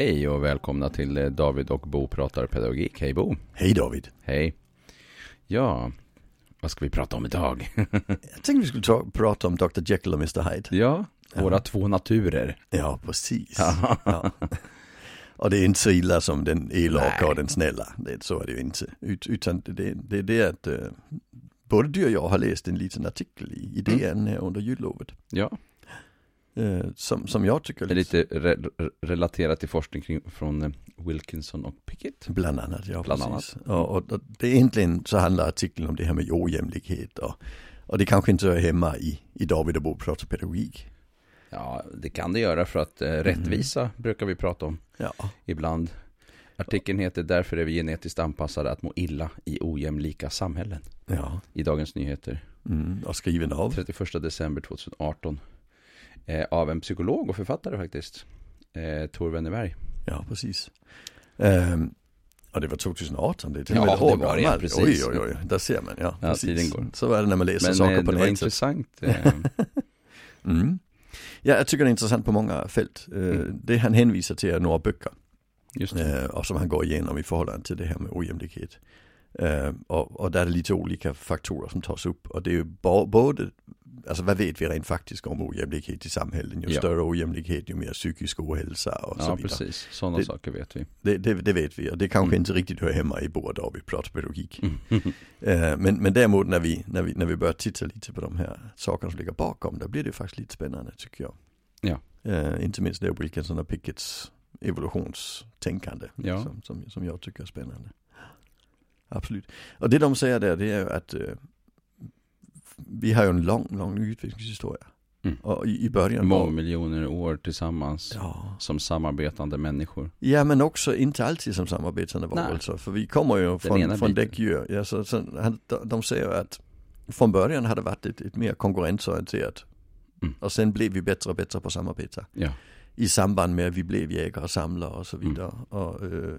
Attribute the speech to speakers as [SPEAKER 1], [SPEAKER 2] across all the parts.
[SPEAKER 1] Hej och välkomna till eh, David och Bo pratar pedagogik. Hej Bo.
[SPEAKER 2] Hej David.
[SPEAKER 1] Hej. Ja, vad ska vi prata om idag?
[SPEAKER 2] Jag tänkte vi skulle ta, prata om Dr. Jekyll och Mr. Hyde.
[SPEAKER 1] ja, våra två naturer.
[SPEAKER 2] Ja, precis. Ja. Och det är inte så illa som den elaka och den snälla. Det, så är det ju inte. Ut, utan det, det är det att eh, både du och jag har läst en liten artikel i, i DN här under jullovet.
[SPEAKER 1] Ja,
[SPEAKER 2] Eh, som, som jag tycker
[SPEAKER 1] det är lite re- re- relaterat till forskning kring, från eh, Wilkinson och Pickett.
[SPEAKER 2] Bland annat, ja
[SPEAKER 1] Bland
[SPEAKER 2] precis. Och, och, och det är egentligen så handlar artikeln om det här med ojämlikhet och, och det kanske inte hör hemma i, i David och Bo pratar pedagogik.
[SPEAKER 1] Ja, det kan det göra för att eh, rättvisa brukar vi prata om
[SPEAKER 2] Ja,
[SPEAKER 1] ibland. Artikeln heter Därför är vi genetiskt anpassade att må illa i ojämlika samhällen.
[SPEAKER 2] ja.
[SPEAKER 1] I Dagens Nyheter.
[SPEAKER 2] Mm, och skriven av.
[SPEAKER 1] 31 december 2018. Eh, av en psykolog och författare faktiskt. Eh, Tor Wennerberg.
[SPEAKER 2] Ja, precis. Ehm, och det var 2018, det är till och
[SPEAKER 1] Ja,
[SPEAKER 2] med år
[SPEAKER 1] det var det, precis.
[SPEAKER 2] Oj, oj, oj, där ser man, ja.
[SPEAKER 1] Ja, tiden går.
[SPEAKER 2] Så är det när man läser
[SPEAKER 1] Men
[SPEAKER 2] saker
[SPEAKER 1] eh,
[SPEAKER 2] på
[SPEAKER 1] det var
[SPEAKER 2] nätet.
[SPEAKER 1] intressant. Eh,
[SPEAKER 2] Mm. Ja, jag tycker det är intressant på många fält. Eh,
[SPEAKER 1] Mm.
[SPEAKER 2] Det han hänvisar till är några böcker.
[SPEAKER 1] just det.
[SPEAKER 2] Eh, och som han går igenom i förhållande till det här med ojämlikhet. Eh, och, och där är det lite olika faktorer som tas upp. Och det är ju både, alltså vad vet vi rent faktiskt om ojämlikhet i samhället? Ju
[SPEAKER 1] Ja.
[SPEAKER 2] större ojämlikhet, ju mer psykisk ohälsa och så
[SPEAKER 1] Ja,
[SPEAKER 2] vidare.
[SPEAKER 1] precis. Sådana
[SPEAKER 2] Det-
[SPEAKER 1] saker vet vi.
[SPEAKER 2] Det, det, det vet vi och det kanske
[SPEAKER 1] Mm.
[SPEAKER 2] inte riktigt hör hemma i båda av vi pratar pedagogik.
[SPEAKER 1] Mm.
[SPEAKER 2] Eh, men, men däremot när vi, när, vi, när vi börjar titta lite på de här sakerna som ligger bakom, då blir det faktiskt lite spännande tycker jag.
[SPEAKER 1] Ja.
[SPEAKER 2] Eh, inte minst det Wilkinson och Pickets evolutionstänkande
[SPEAKER 1] Ja.
[SPEAKER 2] som, som, som jag tycker är spännande. Absolut. Och det de säger där det är ju att eh, vi har ju en lång, lång utvecklingshistoria.
[SPEAKER 1] Mm.
[SPEAKER 2] Och i, i början
[SPEAKER 1] Många miljoner år tillsammans
[SPEAKER 2] ja,
[SPEAKER 1] som samarbetande människor.
[SPEAKER 2] Ja men också inte alltid som samarbetande varelser. För vi kommer ju från, från däggdjur. Ja, så, så, de, säger att från början hade det varit ett, ett mer konkurrensorienterat.
[SPEAKER 1] Mm.
[SPEAKER 2] Och sen blev vi bättre och bättre på samarbete.
[SPEAKER 1] Ja,
[SPEAKER 2] I samband med att vi blev jägare och samlare och så
[SPEAKER 1] Mm.
[SPEAKER 2] vidare. Och, eh,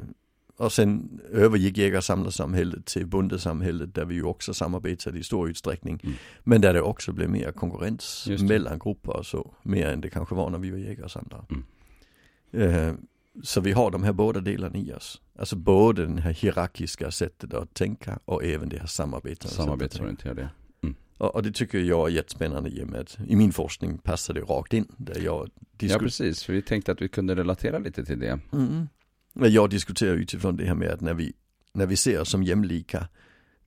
[SPEAKER 2] och sen övergick jägar och samlarsamhället till bondesamhället där vi ju också samarbetade i stor utsträckning.
[SPEAKER 1] Mm.
[SPEAKER 2] Men där det också blev mer konkurrens
[SPEAKER 1] det.
[SPEAKER 2] mellan grupper och så. Mer än det kanske var när vi var jägare och samlare.
[SPEAKER 1] Mm.
[SPEAKER 2] Eh, så vi har de här båda delarna i oss. Alltså både den här hierarkiska sättet att tänka och även det här samarbetet.
[SPEAKER 1] samarbetsorienterade.
[SPEAKER 2] Och, och det tycker jag är jättespännande i och med att i min forskning passar det rakt in. Där jag
[SPEAKER 1] Ja, precis. För vi tänkte att vi kunde relatera lite till det.
[SPEAKER 2] Mm. Jag diskuterar utifrån det här med att när vi, när vi ser oss som jämlika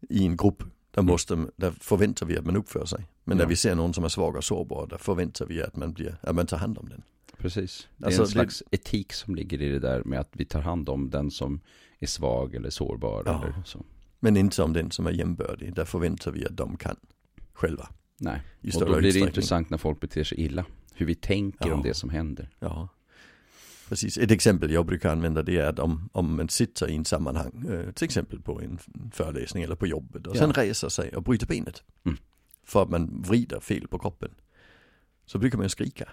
[SPEAKER 2] i en grupp, där, måste, där förväntar vi att man uppför sig. Men när
[SPEAKER 1] Ja.
[SPEAKER 2] vi ser någon som är svag och sårbar, där förväntar vi att man, blir, att man tar hand om den.
[SPEAKER 1] Precis. Det är
[SPEAKER 2] Alltså,
[SPEAKER 1] en
[SPEAKER 2] det-
[SPEAKER 1] slags etik som ligger i det där med att vi tar hand om den som är svag eller sårbar
[SPEAKER 2] Ja.
[SPEAKER 1] eller så.
[SPEAKER 2] Men inte om den som är jämbördig, där förväntar vi att de kan själva.
[SPEAKER 1] Nej, och då blir det intressant när folk beter sig illa. Hur vi tänker
[SPEAKER 2] Ja.
[SPEAKER 1] om det som händer.
[SPEAKER 2] Ja. Precis, ett exempel jag brukar använda det är att om, om man sitter i en sammanhang, eh, till exempel på en föreläsning eller på jobbet och
[SPEAKER 1] Ja.
[SPEAKER 2] sen reser sig och bryter benet.
[SPEAKER 1] Mm.
[SPEAKER 2] För att man vrider fel på kroppen. Så brukar man skrika.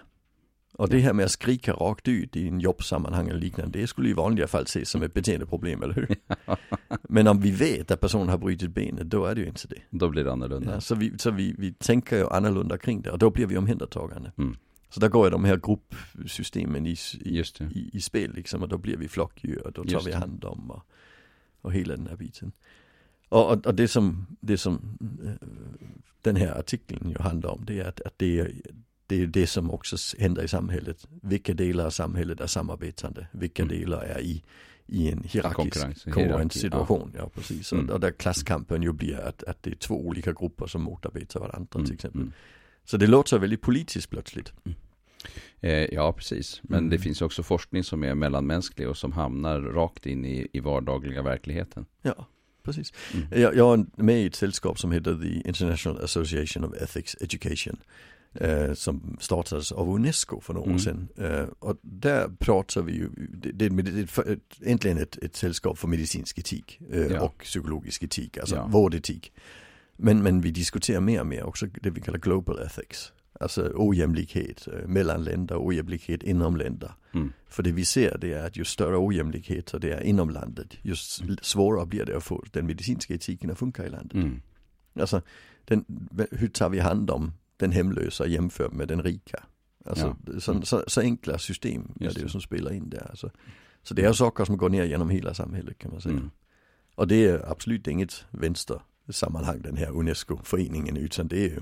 [SPEAKER 2] Och det här med att skrika rakt ut i en jobbsammanhang eller liknande, det skulle i vanliga fall ses som ett beteendeproblem, eller hur? Men om vi vet att personen har brutit benet, då är det ju inte det.
[SPEAKER 1] Då blir det annorlunda.
[SPEAKER 2] Ja, så vi, så vi, vi tänker ju annorlunda kring det och då blir vi omhändertagande.
[SPEAKER 1] Mm.
[SPEAKER 2] Så där går ju de här gruppsystemen i, i, i, i spel liksom och då blir vi och då tar
[SPEAKER 1] Just
[SPEAKER 2] vi hand om och, och hela den här biten. Och, och, och det som, det som eh, den här artikeln ju handlar om det är att, att det, är, det är det som också händer i samhället. Vilka delar av samhället är samarbetande? Vilka
[SPEAKER 1] Mm.
[SPEAKER 2] delar är i, i en hierarkisk
[SPEAKER 1] Konkurrens,
[SPEAKER 2] konkurrenssituation? Ja. precis.
[SPEAKER 1] Mm.
[SPEAKER 2] Och, och där klasskampen ju blir att, att det är två olika grupper som motarbetar varandra
[SPEAKER 1] Mm,
[SPEAKER 2] till exempel.
[SPEAKER 1] mm.
[SPEAKER 2] Så det låter väldigt politiskt plötsligt.
[SPEAKER 1] Eh, ja, precis. Men
[SPEAKER 2] Mm.
[SPEAKER 1] det finns också forskning som är mellanmänsklig och som hamnar rakt in i, i vardagliga verkligheten.
[SPEAKER 2] Ja, precis.
[SPEAKER 1] Mm.
[SPEAKER 2] Jag, jag är med i ett sällskap som heter The International Association of Ethics Education. Eh, som startades av Unesco för några
[SPEAKER 1] Mm.
[SPEAKER 2] år sedan. Eh, och där pratar vi ju, det, är egentligen ett, ett sällskap för medicinsk etik eh,
[SPEAKER 1] Ja.
[SPEAKER 2] och psykologisk etik, alltså
[SPEAKER 1] Ja.
[SPEAKER 2] vårdetik. Men, men vi diskuterar mer och mer också det vi kallar global ethics. Alltså ojämlikhet eh, mellan länder, ojämlikhet inom länder.
[SPEAKER 1] Mm.
[SPEAKER 2] För det vi ser det är att ju större ojämlikheter det är inom landet,
[SPEAKER 1] Mm.
[SPEAKER 2] svårare blir det att få den medicinska etiken att funka i landet.
[SPEAKER 1] Mm.
[SPEAKER 2] Alltså, den, hur tar vi hand om den hemlösa jämfört med den rika? Alltså, så, så, så enkla system är det ju
[SPEAKER 1] det.
[SPEAKER 2] som spelar in där. Alltså. Så det är saker som går ner genom hela samhället kan man säga.
[SPEAKER 1] Mm.
[SPEAKER 2] Och det är absolut inget vänstersammanhang den här UNESCO-föreningen utan det är ju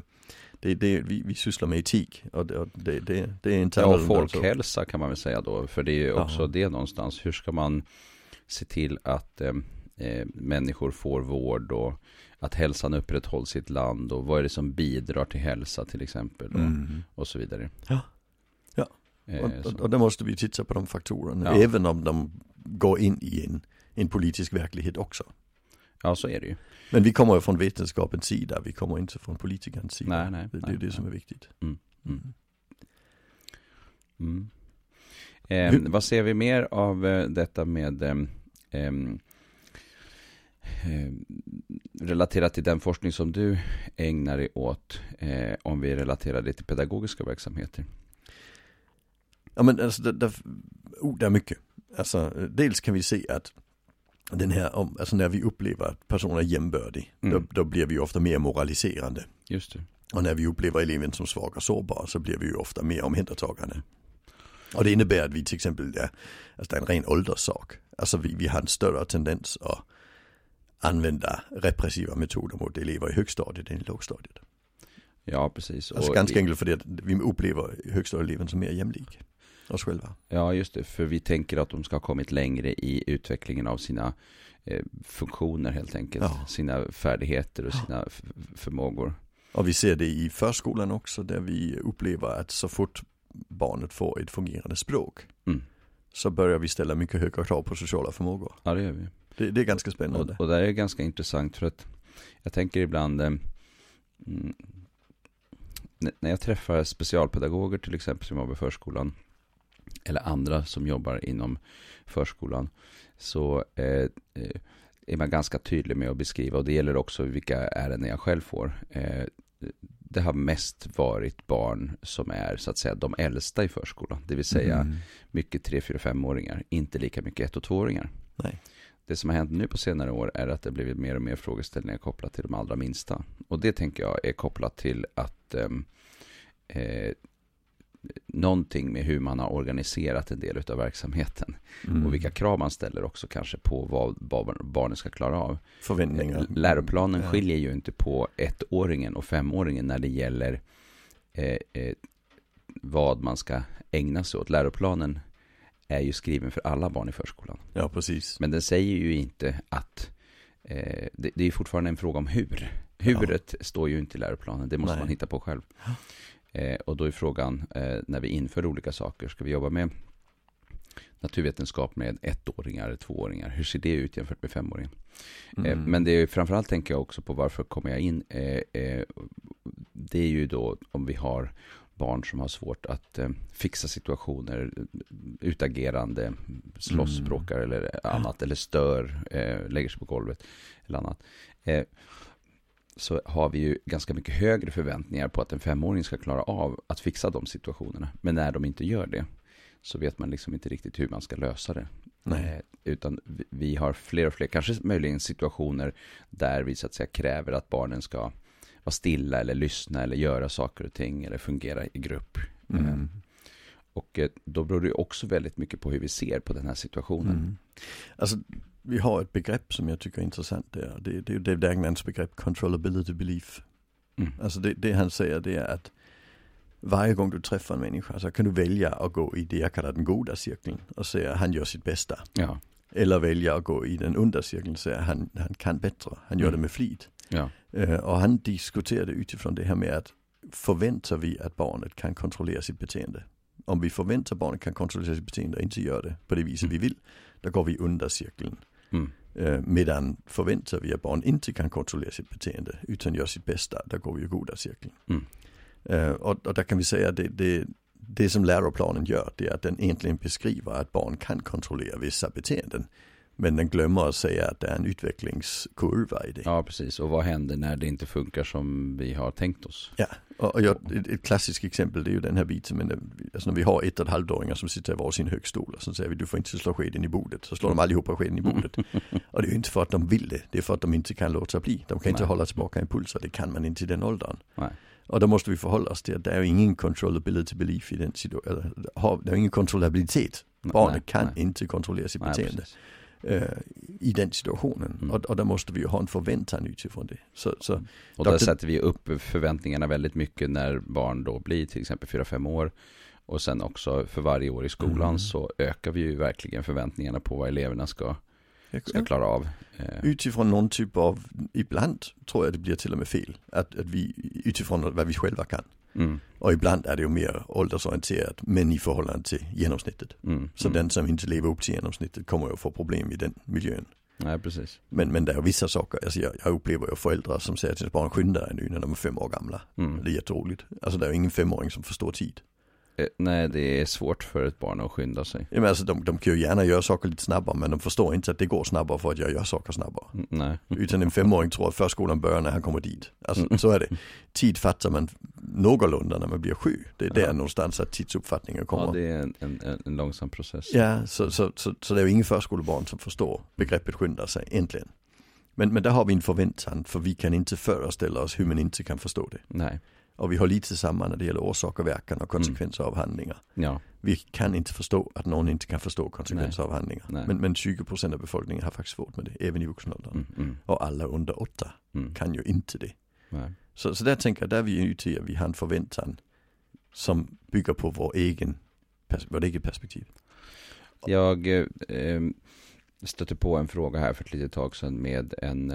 [SPEAKER 2] det, det, vi, vi sysslar med etik och det, det, det, det är inte
[SPEAKER 1] Ja, folkhälsa kan man väl säga då. För det är ju också
[SPEAKER 2] Ja.
[SPEAKER 1] det någonstans. Hur ska man se till att eh, eh, människor får vård och att hälsan upprätthålls i ett land och vad är det som bidrar till hälsa till exempel och,
[SPEAKER 2] Mm.
[SPEAKER 1] och så vidare.
[SPEAKER 2] Ja. Ja.
[SPEAKER 1] Eh,
[SPEAKER 2] Och, och, och där måste vi titta på de faktorerna,
[SPEAKER 1] Ja.
[SPEAKER 2] även om de går in i en, en politisk verklighet också.
[SPEAKER 1] Ja, så är det ju.
[SPEAKER 2] Men vi kommer ju från vetenskapens sida, vi kommer inte från politikernas sida.
[SPEAKER 1] Nej, nej,
[SPEAKER 2] det, det
[SPEAKER 1] nej,
[SPEAKER 2] är det
[SPEAKER 1] nej.
[SPEAKER 2] som är viktigt.
[SPEAKER 1] Mm.
[SPEAKER 2] Mm.
[SPEAKER 1] Mm. Eh, vad ser vi mer av eh, detta med eh, relaterat till den forskning som du ägnar dig åt eh, om vi relaterar det till pedagogiska verksamheter?
[SPEAKER 2] Ja men alltså det, det, oh, det är mycket. Alltså dels kan vi se att den här, om, alltså när vi upplever att personen är jämbördig,
[SPEAKER 1] Mm.
[SPEAKER 2] då, då blir vi ofta mer moraliserande.
[SPEAKER 1] Just det.
[SPEAKER 2] Och när vi upplever eleven som svag och sårbar så blir vi ju ofta mer omhändertagande. Och det innebär att vi till exempel, ja, alltså det är en ren ålderssak. Alltså vi, vi har en större tendens att använda repressiva metoder mot elever i högstadiet än i lågstadiet.
[SPEAKER 1] Ja, precis.
[SPEAKER 2] Alltså
[SPEAKER 1] Och
[SPEAKER 2] ganska enkelt för att vi upplever högstadieeleven som mer jämlik oss själva.
[SPEAKER 1] Ja, just det. För vi tänker att de ska ha kommit längre i utvecklingen av sina eh, funktioner helt enkelt.
[SPEAKER 2] Ja.
[SPEAKER 1] Sina färdigheter och sina förmågor.
[SPEAKER 2] Och vi ser det i förskolan också där vi upplever att så fort barnet får ett fungerande språk
[SPEAKER 1] Mm.
[SPEAKER 2] så börjar vi ställa mycket högre krav på sociala förmågor.
[SPEAKER 1] Ja, det gör vi.
[SPEAKER 2] Det, det är ganska spännande.
[SPEAKER 1] Och, och det är ganska intressant för att jag tänker ibland eh, mm, när jag träffar specialpedagoger till exempel som jobbar i förskolan eller andra som jobbar inom förskolan så eh, eh, är man ganska tydlig med att beskriva och det gäller också vilka ärenden jag själv får. Eh, det har mest varit barn som är så att säga de äldsta i förskolan, det vill säga
[SPEAKER 2] Mm.
[SPEAKER 1] mycket 3, 4, 5-åringar, inte lika mycket 1 och 2-åringar.
[SPEAKER 2] Nej.
[SPEAKER 1] Det som har hänt nu på senare år är att det blivit mer och mer frågeställningar kopplat till de allra minsta. Och det tänker jag är kopplat till att ehm, eh, någonting med hur man har organiserat en del av verksamheten.
[SPEAKER 2] Mm.
[SPEAKER 1] Och vilka krav man ställer också kanske på vad, vad barnen ska klara av.
[SPEAKER 2] förväntningar.
[SPEAKER 1] Läroplanen
[SPEAKER 2] Ja.
[SPEAKER 1] skiljer ju inte på ettåringen och femåringen när det gäller eh, eh, vad man ska ägna sig åt. Läroplanen är ju skriven för alla barn i förskolan.
[SPEAKER 2] Ja, precis.
[SPEAKER 1] Men den säger ju inte att eh, det, det är fortfarande en fråga om hur. Huvudet står ju inte i läroplanen, det måste
[SPEAKER 2] Nej.
[SPEAKER 1] man hitta på själv. Eh, och då är frågan, eh, när vi inför olika saker, ska vi jobba med naturvetenskap med ettåringar eller tvååringar? Hur ser det ut jämfört med femåringar? Eh,
[SPEAKER 2] Mm.
[SPEAKER 1] Men det är framförallt tänker jag också på varför kommer jag in. Eh, eh, det är ju då om vi har barn som har svårt att eh, fixa situationer, utagerande, slåss,
[SPEAKER 2] Mm.
[SPEAKER 1] eller annat, eller stör, eh, lägger sig på golvet eller annat. Eh, så har vi ju ganska mycket högre förväntningar på att en femåring ska klara av att fixa de situationerna. Men när de inte gör det så vet man liksom inte riktigt hur man ska lösa det.
[SPEAKER 2] Nej.
[SPEAKER 1] Eh, Utan vi- har fler och fler, kanske möjligen situationer där vi så att säga kräver att barnen ska vara stilla eller lyssna eller göra saker och ting eller fungera i grupp. Eh,
[SPEAKER 2] Mm.
[SPEAKER 1] Och eh, då beror det också väldigt mycket på hur vi ser på den här situationen.
[SPEAKER 2] Mm. Alltså, vi har ett begrepp som jag tycker är intressant där. Det, det är Dave Dagnans begrepp controllability belief.
[SPEAKER 1] Mm.
[SPEAKER 2] Alltså det, det han säger det är att varje gång du träffar en människa så kan du välja att gå i det jag kallar den goda cirkeln och säga han gör sitt bästa.
[SPEAKER 1] Ja,
[SPEAKER 2] Eller välja att gå i den onda cirkeln och säga han, han kan bättre, han gör
[SPEAKER 1] Mm.
[SPEAKER 2] det med flit.
[SPEAKER 1] ja,
[SPEAKER 2] Eh, och han diskuterade utifrån det här med att förväntar vi att barnet kan kontrollera sitt beteende. Om vi förväntar barnet kan kontrollera sitt beteende och inte gör det på det viset
[SPEAKER 1] Mm.
[SPEAKER 2] vi vill, då går vi under cirkeln.
[SPEAKER 1] Mm.
[SPEAKER 2] Eh, medan förväntar vi att barn inte kan kontrollera sitt beteende utan gör sitt bästa, då går vi i goda cirkeln.
[SPEAKER 1] Mm.
[SPEAKER 2] Eh, och, och där kan vi säga att det, det, det som läroplanen gör, det är att den egentligen beskriver att barn kan kontrollera vissa beteenden. Men den glömmer att säga att det är en utvecklingskurva i det.
[SPEAKER 1] ja, precis. Och vad händer när det inte funkar som vi har tänkt oss?
[SPEAKER 2] Ja, och, jag, ett, klassiskt exempel det är ju den här biten, men alltså när vi har ett och ett halvt-åringar som sitter i varsin högstol och så säger vi du får inte slå skeden i bordet, så slår de allihopa skeden i bordet. och det är ju inte för att de vill det, det är för att de inte kan låta bli. De kan inte
[SPEAKER 1] Nej.
[SPEAKER 2] hålla tillbaka impulser, det kan man inte i den åldern.
[SPEAKER 1] Nej.
[SPEAKER 2] Och då måste vi förhålla oss till att det är ingen controllability belief i den situationen. Det är ingen kontrollabilitet. Barnet kan
[SPEAKER 1] nej.
[SPEAKER 2] inte kontrollera sitt beteende
[SPEAKER 1] precis.
[SPEAKER 2] Eh, i den situationen.
[SPEAKER 1] Mm.
[SPEAKER 2] Och, och där måste vi ju ha en förväntan utifrån det. Så, så
[SPEAKER 1] Och där
[SPEAKER 2] Dr.
[SPEAKER 1] sätter vi upp förväntningarna väldigt mycket när barn då blir till exempel 4-5 år. Och sen också för varje år i skolan
[SPEAKER 2] Mm.
[SPEAKER 1] så ökar vi ju verkligen förväntningarna på vad eleverna ska, ska klara av. Eh,
[SPEAKER 2] utifrån någon typ av, ibland tror jag det blir till och med fel. Att, att vi, utifrån vad vi själva kan.
[SPEAKER 1] Mm,
[SPEAKER 2] Och ibland är det ju mer åldersorienterat, men i förhållande till genomsnittet.
[SPEAKER 1] mm,
[SPEAKER 2] Så
[SPEAKER 1] mm.
[SPEAKER 2] den som inte lever upp till genomsnittet kommer ju få problem i den miljön.
[SPEAKER 1] Nej, precis.
[SPEAKER 2] Men, men det är ju vissa saker, alltså jag, jag upplever ju föräldrar som säger till sina barn skynda er nu när de är fem år gamla.
[SPEAKER 1] Mm.
[SPEAKER 2] Det är jätteroligt. Alltså det är ju ingen femåring som förstår tid.
[SPEAKER 1] Eh, Nej, det är svårt för ett barn att skynda sig.
[SPEAKER 2] Ja, men alltså de, de kan ju gärna göra saker lite snabbare men de förstår inte att det går snabbare för att jag gör saker snabbare.
[SPEAKER 1] Mm, Nej.
[SPEAKER 2] Utan en femåring tror att förskolan börjar när han kommer dit. Alltså
[SPEAKER 1] Mm.
[SPEAKER 2] så är det. Tid fattar man någorlunda när man blir sju. Det är där
[SPEAKER 1] Ja.
[SPEAKER 2] någonstans att tidsuppfattningen kommer.
[SPEAKER 1] Ja, det är en, en, en- en långsam process.
[SPEAKER 2] Ja, så, så, så, så det är ju ingen förskolebarn som förstår begreppet skynda sig, äntligen. Men, men där har vi en förväntan, för vi kan inte föreställa oss hur man inte kan förstå det.
[SPEAKER 1] Nej.
[SPEAKER 2] Och vi har lite samma när det gäller orsak och verkan och konsekvenser av handlingar.
[SPEAKER 1] Ja.
[SPEAKER 2] Vi kan inte förstå att någon inte kan förstå konsekvenser av handlingar.
[SPEAKER 1] Nej.
[SPEAKER 2] Men, men 20% av befolkningen har faktiskt svårt med det, även i vuxen ålder.
[SPEAKER 1] Mm, mm,
[SPEAKER 2] Och alla under åtta
[SPEAKER 1] mm.
[SPEAKER 2] kan ju inte det.
[SPEAKER 1] Nej.
[SPEAKER 2] Så, så där tänker jag, där är vi ute i att vi har en förväntan som bygger på vår egen, vårt eget perspektiv.
[SPEAKER 1] Jag eh, eh, stötte på en fråga här för ett litet tag sedan med en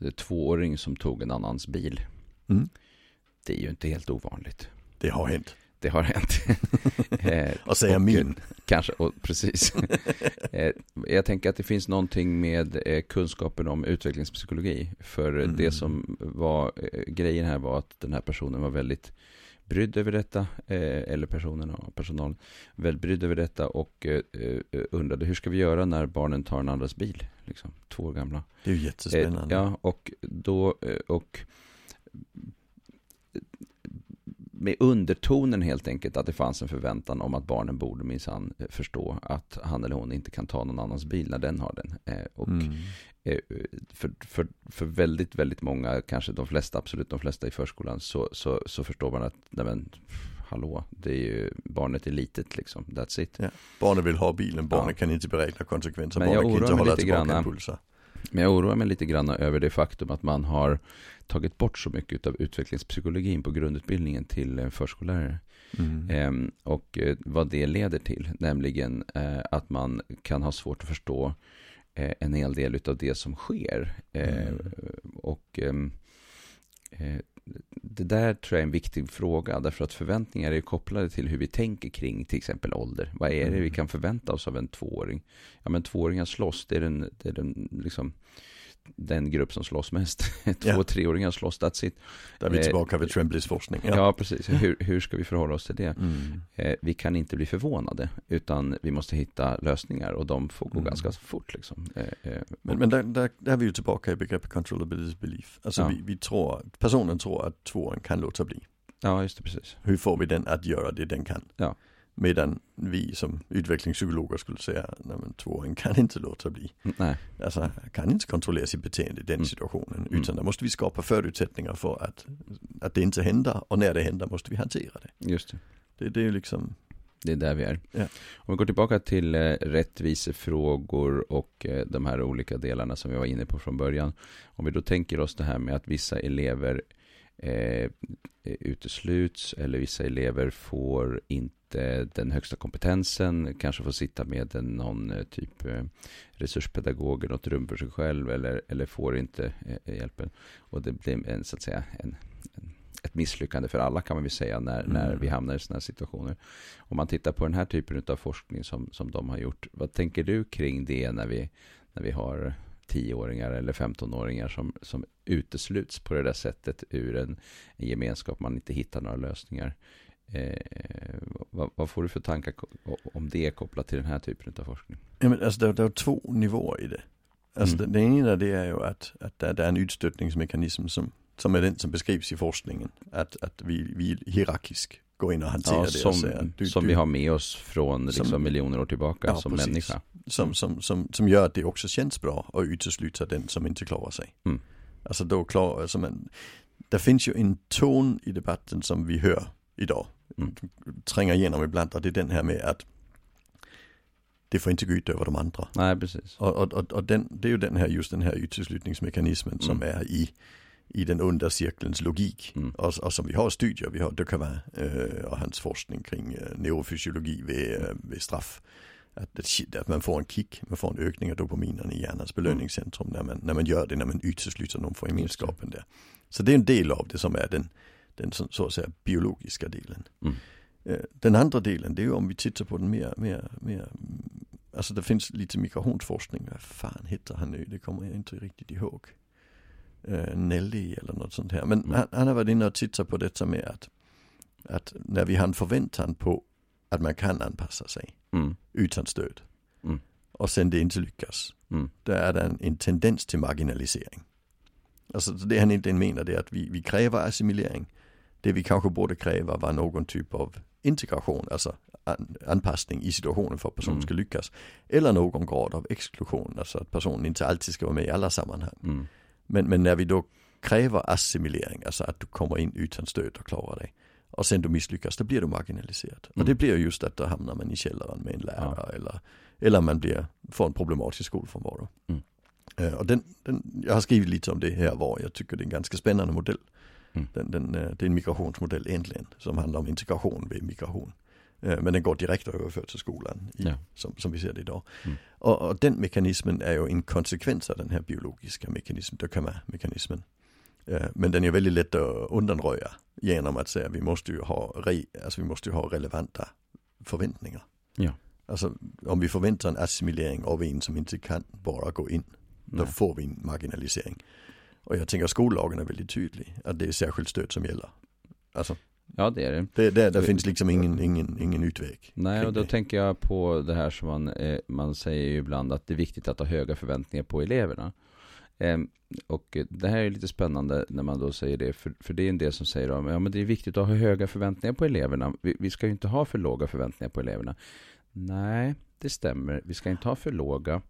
[SPEAKER 1] eh, tvååring som tog en annans bil.
[SPEAKER 2] Mm.
[SPEAKER 1] Det är ju inte helt ovanligt.
[SPEAKER 2] Det har hänt.
[SPEAKER 1] Det har hänt. Eh,
[SPEAKER 2] Och säga
[SPEAKER 1] och,
[SPEAKER 2] min.
[SPEAKER 1] Kanske, och, precis. Eh, jag tänker att det finns någonting med eh, kunskapen om utvecklingspsykologi. För
[SPEAKER 2] Mm.
[SPEAKER 1] det som var grejen här var att den här personen var väldigt brydd över detta, eller personen och personalen, väldigt brydd över detta och undrade hur ska vi göra när barnen tar en andras bil, liksom, två år gamla.
[SPEAKER 2] Det är ju jättespännande.
[SPEAKER 1] Ja, och då, och med undertonen helt enkelt att det fanns en förväntan om att barnen borde minsann eh, förstå att han eller hon inte kan ta någon annans bil när den har den. Eh, Och
[SPEAKER 2] Mm.
[SPEAKER 1] eh, för, för, för väldigt, väldigt många, kanske de flesta, absolut de flesta i förskolan, så, så, så förstår man att, nej men, hallå, det är ju, barnet är litet liksom, that's it.
[SPEAKER 2] Barnen vill ha bilen, barnen
[SPEAKER 1] Ja.
[SPEAKER 2] kan inte beräkna konsekvenser,
[SPEAKER 1] Men jag
[SPEAKER 2] barnen kan inte hålla tillbaka impulser.
[SPEAKER 1] Men jag oroar mig lite grann över det faktum att man har tagit bort så mycket av utvecklingspsykologin på grundutbildningen till eh, förskollärare.
[SPEAKER 2] Mm.
[SPEAKER 1] Ehm, och eh, vad det leder till, nämligen eh, att man kan ha svårt att förstå eh, en hel del av det som sker. Eh,
[SPEAKER 2] Mm.
[SPEAKER 1] Och ehm, eh, det där tror jag är en viktig fråga, därför att förväntningar är kopplade till hur vi tänker kring till exempel ålder. Vad är det vi
[SPEAKER 2] Mm.
[SPEAKER 1] kan förvänta oss av en tvååring? Ja, men tvååringar slåss, det är den, det är den, liksom, den grupp som slåss mest. Två
[SPEAKER 2] Ja.
[SPEAKER 1] och treåringar slåss, that's it.
[SPEAKER 2] Där är vi
[SPEAKER 1] Eh,
[SPEAKER 2] tillbaka vid Tremblays forskning.
[SPEAKER 1] Ja, precis. Hur, hur ska vi förhålla oss till det?
[SPEAKER 2] Mm.
[SPEAKER 1] Eh, vi kan inte bli förvånade, utan vi måste hitta lösningar och de får gå
[SPEAKER 2] Mm.
[SPEAKER 1] ganska fort. Liksom. Eh, eh,
[SPEAKER 2] Men, men där, där, där är vi ju tillbaka i begreppet controllability belief. Alltså
[SPEAKER 1] Ja.
[SPEAKER 2] vi, vi tror, personen tror att tvåan kan låta bli.
[SPEAKER 1] ja, just det, precis.
[SPEAKER 2] Hur får vi den att göra det den kan?
[SPEAKER 1] Ja.
[SPEAKER 2] Medan vi som utvecklingspsykologer skulle säga, nej men tvåan kan inte låta bli.
[SPEAKER 1] Nej,
[SPEAKER 2] Alltså kan inte kontrollera sitt beteende i den
[SPEAKER 1] Mm.
[SPEAKER 2] situationen.
[SPEAKER 1] Mm.
[SPEAKER 2] Utan där måste vi skapa förutsättningar för att, att det inte händer. Och när det händer måste vi hantera det.
[SPEAKER 1] just det.
[SPEAKER 2] Det, det är ju liksom,
[SPEAKER 1] Det är där vi är.
[SPEAKER 2] Ja.
[SPEAKER 1] Om vi går tillbaka till eh, rättvisefrågor och eh, de här olika delarna som vi var inne på från början. Om vi då tänker oss det här med att vissa elever eh, utesluts eller vissa elever får inte den högsta kompetensen, kanske får sitta med en, någon eh, typ eh, resurspedagog i något rum för sig själv eller, eller får inte eh, hjälpen. Och det blir en, så att säga en, en, ett misslyckande för alla kan man väl säga när,
[SPEAKER 2] Mm.
[SPEAKER 1] när vi hamnar i sådana här situationer. Om man tittar på den här typen av forskning som, som de har gjort, vad tänker du kring det när vi, när vi har 10-åringar eller 15-åringar som, som utesluts på det där sättet ur en, en gemenskap, man inte hittar några lösningar. Eh, vad, vad får du för tankar om det kopplat till den här typen av forskning?
[SPEAKER 2] ja, men alltså det, det är två nivåer i det. Alltså
[SPEAKER 1] Mm.
[SPEAKER 2] det, det ena det är ju att, att det, det är en utstötningsmekanism som, som är den som beskrivs i forskningen. Att, att vi, vi hierarkisk går in och hanterar
[SPEAKER 1] Ja,
[SPEAKER 2] det
[SPEAKER 1] som
[SPEAKER 2] och säger, du,
[SPEAKER 1] som
[SPEAKER 2] du,
[SPEAKER 1] vi har med oss från liksom,
[SPEAKER 2] Som-
[SPEAKER 1] miljoner år tillbaka
[SPEAKER 2] Ja,
[SPEAKER 1] som
[SPEAKER 2] precis.
[SPEAKER 1] människa.
[SPEAKER 2] som, som, som, som gör att det också känns bra och utesluter den som inte klarar sig.
[SPEAKER 1] Mm.
[SPEAKER 2] Alltså då klarar, alltså man, det finns ju en ton i debatten som vi hör idag.
[SPEAKER 1] Mm.
[SPEAKER 2] Tränger igenom ibland och det är den här med att det får inte gå ut över de andra.
[SPEAKER 1] Nej, precis.
[SPEAKER 2] Och, och, och, och den, det är ju den här, just den här uteslutningsmekanismen som
[SPEAKER 1] Mm.
[SPEAKER 2] är i, i den onda cirkelns logik.
[SPEAKER 1] Mm.
[SPEAKER 2] Och, och som vi har studier, vi har Ducavin eh, och hans forskning kring eh, neurofysiologi vid, eh, vid straff. Att, att, man får en kick, man får en ökning av dopaminen i hjärnans belöningscentrum när man, när man gör det, när man utesluter någon från gemenskapen där. Så det är en del av det som är den, den så, så att säga biologiska delen.
[SPEAKER 1] Mm.
[SPEAKER 2] Den andra delen, det är ju om vi tittar på den mer, mer, mer Alltså det finns lite migrationsforskning, vad fan heter han nu? Det kommer jag inte riktigt ihåg. Uh, Nelly eller något sånt här. Men han, han har varit inne och tittat på detta med att, att när vi har en förväntan på att man kan anpassa sig
[SPEAKER 1] Mm.
[SPEAKER 2] utan stöd.
[SPEAKER 1] Mm.
[SPEAKER 2] Och sen det inte lyckas.
[SPEAKER 1] Mm.
[SPEAKER 2] Då är det en, en tendens till marginalisering. Alltså så det han egentligen menar det är att vi, vi kräver assimilering. Det vi kanske borde kräva var någon typ av integration, alltså an, anpassning i situationen för att personen
[SPEAKER 1] Mm.
[SPEAKER 2] ska lyckas. Eller någon grad av exklusion, alltså att personen inte alltid ska vara med i alla sammanhang.
[SPEAKER 1] Mm.
[SPEAKER 2] Men, men när vi då kräver assimilering, alltså att du kommer in utan stöd och klarar dig. Och sen du misslyckas, då blir du marginaliserad. Och
[SPEAKER 1] Mm.
[SPEAKER 2] det blir just att då hamnar man i källaren med en lärare eller, eller man blir, får en problematisk skolfrånvaro.
[SPEAKER 1] Mm.
[SPEAKER 2] Eh, och den, den, jag har skrivit lite om det här var, jag tycker det är en ganska spännande modell.
[SPEAKER 1] Mm.
[SPEAKER 2] Den, den, eh, det är en migrationsmodell egentligen, som handlar om integration vid migration. Eh, Men den går direkt överfört till skolan, i,
[SPEAKER 1] Ja.
[SPEAKER 2] som, som vi ser det idag.
[SPEAKER 1] Mm.
[SPEAKER 2] Och, och den mekanismen är ju en konsekvens av den här biologiska mekanismen, Ducama-mekanismen. Eh, Men den är väldigt lätt att undanröja genom att säga vi måste ju ha, re, alltså vi måste ha relevanta förväntningar.
[SPEAKER 1] Ja.
[SPEAKER 2] Alltså om vi förväntar en assimilering av en som inte kan bara gå in, då
[SPEAKER 1] Nej.
[SPEAKER 2] får vi en marginalisering. Och jag tänker skollagen är väldigt tydlig, att det är särskilt stöd som gäller. Alltså,
[SPEAKER 1] Ja, det är det.
[SPEAKER 2] det, det, där finns liksom ingen, ingen, ingen utväg.
[SPEAKER 1] Nej, och då
[SPEAKER 2] det.
[SPEAKER 1] tänker jag på det här som man, eh, man säger ju ibland att det är viktigt att ha höga förväntningar på eleverna. Ehm, och eh, det här är lite spännande när man då säger det, för, för det är en del som säger att ja, men det är viktigt att ha höga förväntningar på eleverna. Vi, vi ska ju inte ha för låga förväntningar på eleverna. Nej, det stämmer. Vi ska inte ha för låga,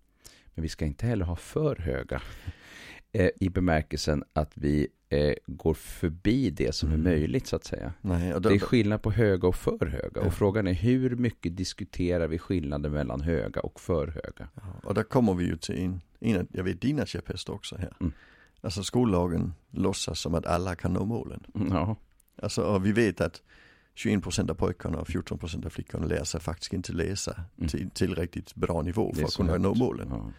[SPEAKER 1] men vi ska inte heller ha för höga. Eh, I bemärkelsen att vi eh, går förbi det som
[SPEAKER 2] Mm.
[SPEAKER 1] är möjligt, så att säga.
[SPEAKER 2] Nej, då,
[SPEAKER 1] Det är skillnad på höga och för höga.
[SPEAKER 2] Ja.
[SPEAKER 1] Och frågan är hur mycket diskuterar vi skillnaden mellan höga och för höga?
[SPEAKER 2] Ja, och där kommer vi ju till en, en av, jag vet dina käpphästar också här.
[SPEAKER 1] Mm.
[SPEAKER 2] Alltså skollagen låtsas som att alla kan nå målen.
[SPEAKER 1] Ja,
[SPEAKER 2] Alltså och vi vet att 21% av pojkarna och 14% av flickorna lär sig faktiskt inte läsa
[SPEAKER 1] Mm.
[SPEAKER 2] till tillräckligt bra nivå för att kunna
[SPEAKER 1] högt.
[SPEAKER 2] nå målen.
[SPEAKER 1] Ja.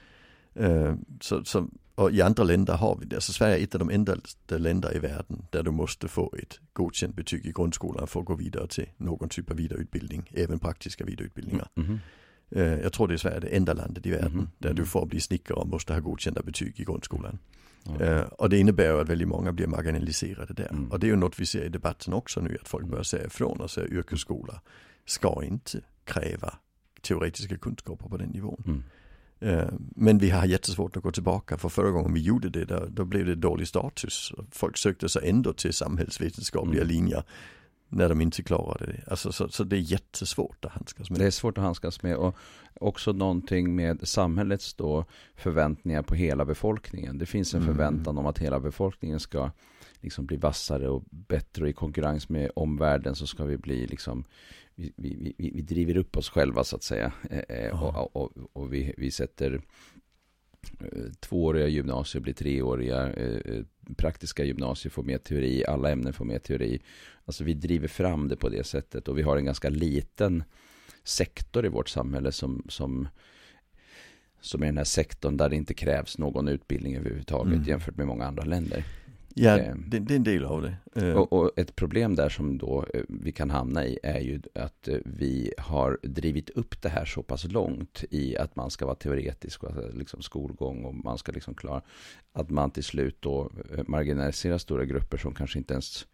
[SPEAKER 2] Eh, så, så, och i andra länder har vi det. Alltså Sverige är ett av de enda länder i världen där du måste få ett godkänt betyg i grundskolan för att gå vidare till någon typ av vidareutbildning, även praktiska vidareutbildningar.
[SPEAKER 1] Mhm.
[SPEAKER 2] Eh, Jag tror det är Sverige det enda landet i världen
[SPEAKER 1] Mhm,
[SPEAKER 2] där du
[SPEAKER 1] mhm.
[SPEAKER 2] får bli snickare och måste ha godkända betyg i grundskolan.
[SPEAKER 1] Ja.
[SPEAKER 2] Eh, Och det innebär ju att väldigt många blir marginaliserade där.
[SPEAKER 1] Mm.
[SPEAKER 2] Och det är ju något vi ser i debatten också nu, att folk
[SPEAKER 1] Mm.
[SPEAKER 2] börjar säga ifrån och säga yrkesskola ska inte kräva teoretiska kunskaper på den nivån. Eh, Men vi har jättesvårt att gå tillbaka, för förra gången vi gjorde det, då blev det dålig status. Folk sökte sig ändå till samhällsvetenskapliga
[SPEAKER 1] Mm.
[SPEAKER 2] linjer när de inte klarade det. Alltså, så, så det är jättesvårt att handskas med.
[SPEAKER 1] Det är svårt att handskas med och också någonting med samhällets då förväntningar på hela befolkningen. Det finns en
[SPEAKER 2] Mm.
[SPEAKER 1] förväntan om att hela befolkningen ska liksom bli vassare och bättre och i konkurrens med omvärlden så ska vi bli liksom vi, vi, vi, vi driver upp oss själva så att säga eh, eh, och, och, och vi, vi sätter eh, tvååriga gymnasier blir treåriga eh, eh, praktiska gymnasier får mer teori alla ämnen får mer teori alltså vi driver fram det på det sättet och vi har en ganska liten sektor i vårt samhälle som, som, som är den här sektorn där det inte krävs någon utbildning överhuvudtaget
[SPEAKER 2] Mm.
[SPEAKER 1] jämfört med många andra länder.
[SPEAKER 2] Ja,
[SPEAKER 1] Eh.
[SPEAKER 2] det, det är en del av det. Eh,
[SPEAKER 1] Och, och ett problem där som då eh, vi kan hamna i är ju att eh, vi har drivit upp det här så pass långt i att man ska vara teoretisk och alltså liksom skolgång och man ska liksom klara att man till slut då eh, marginaliserar stora grupper som kanske inte ens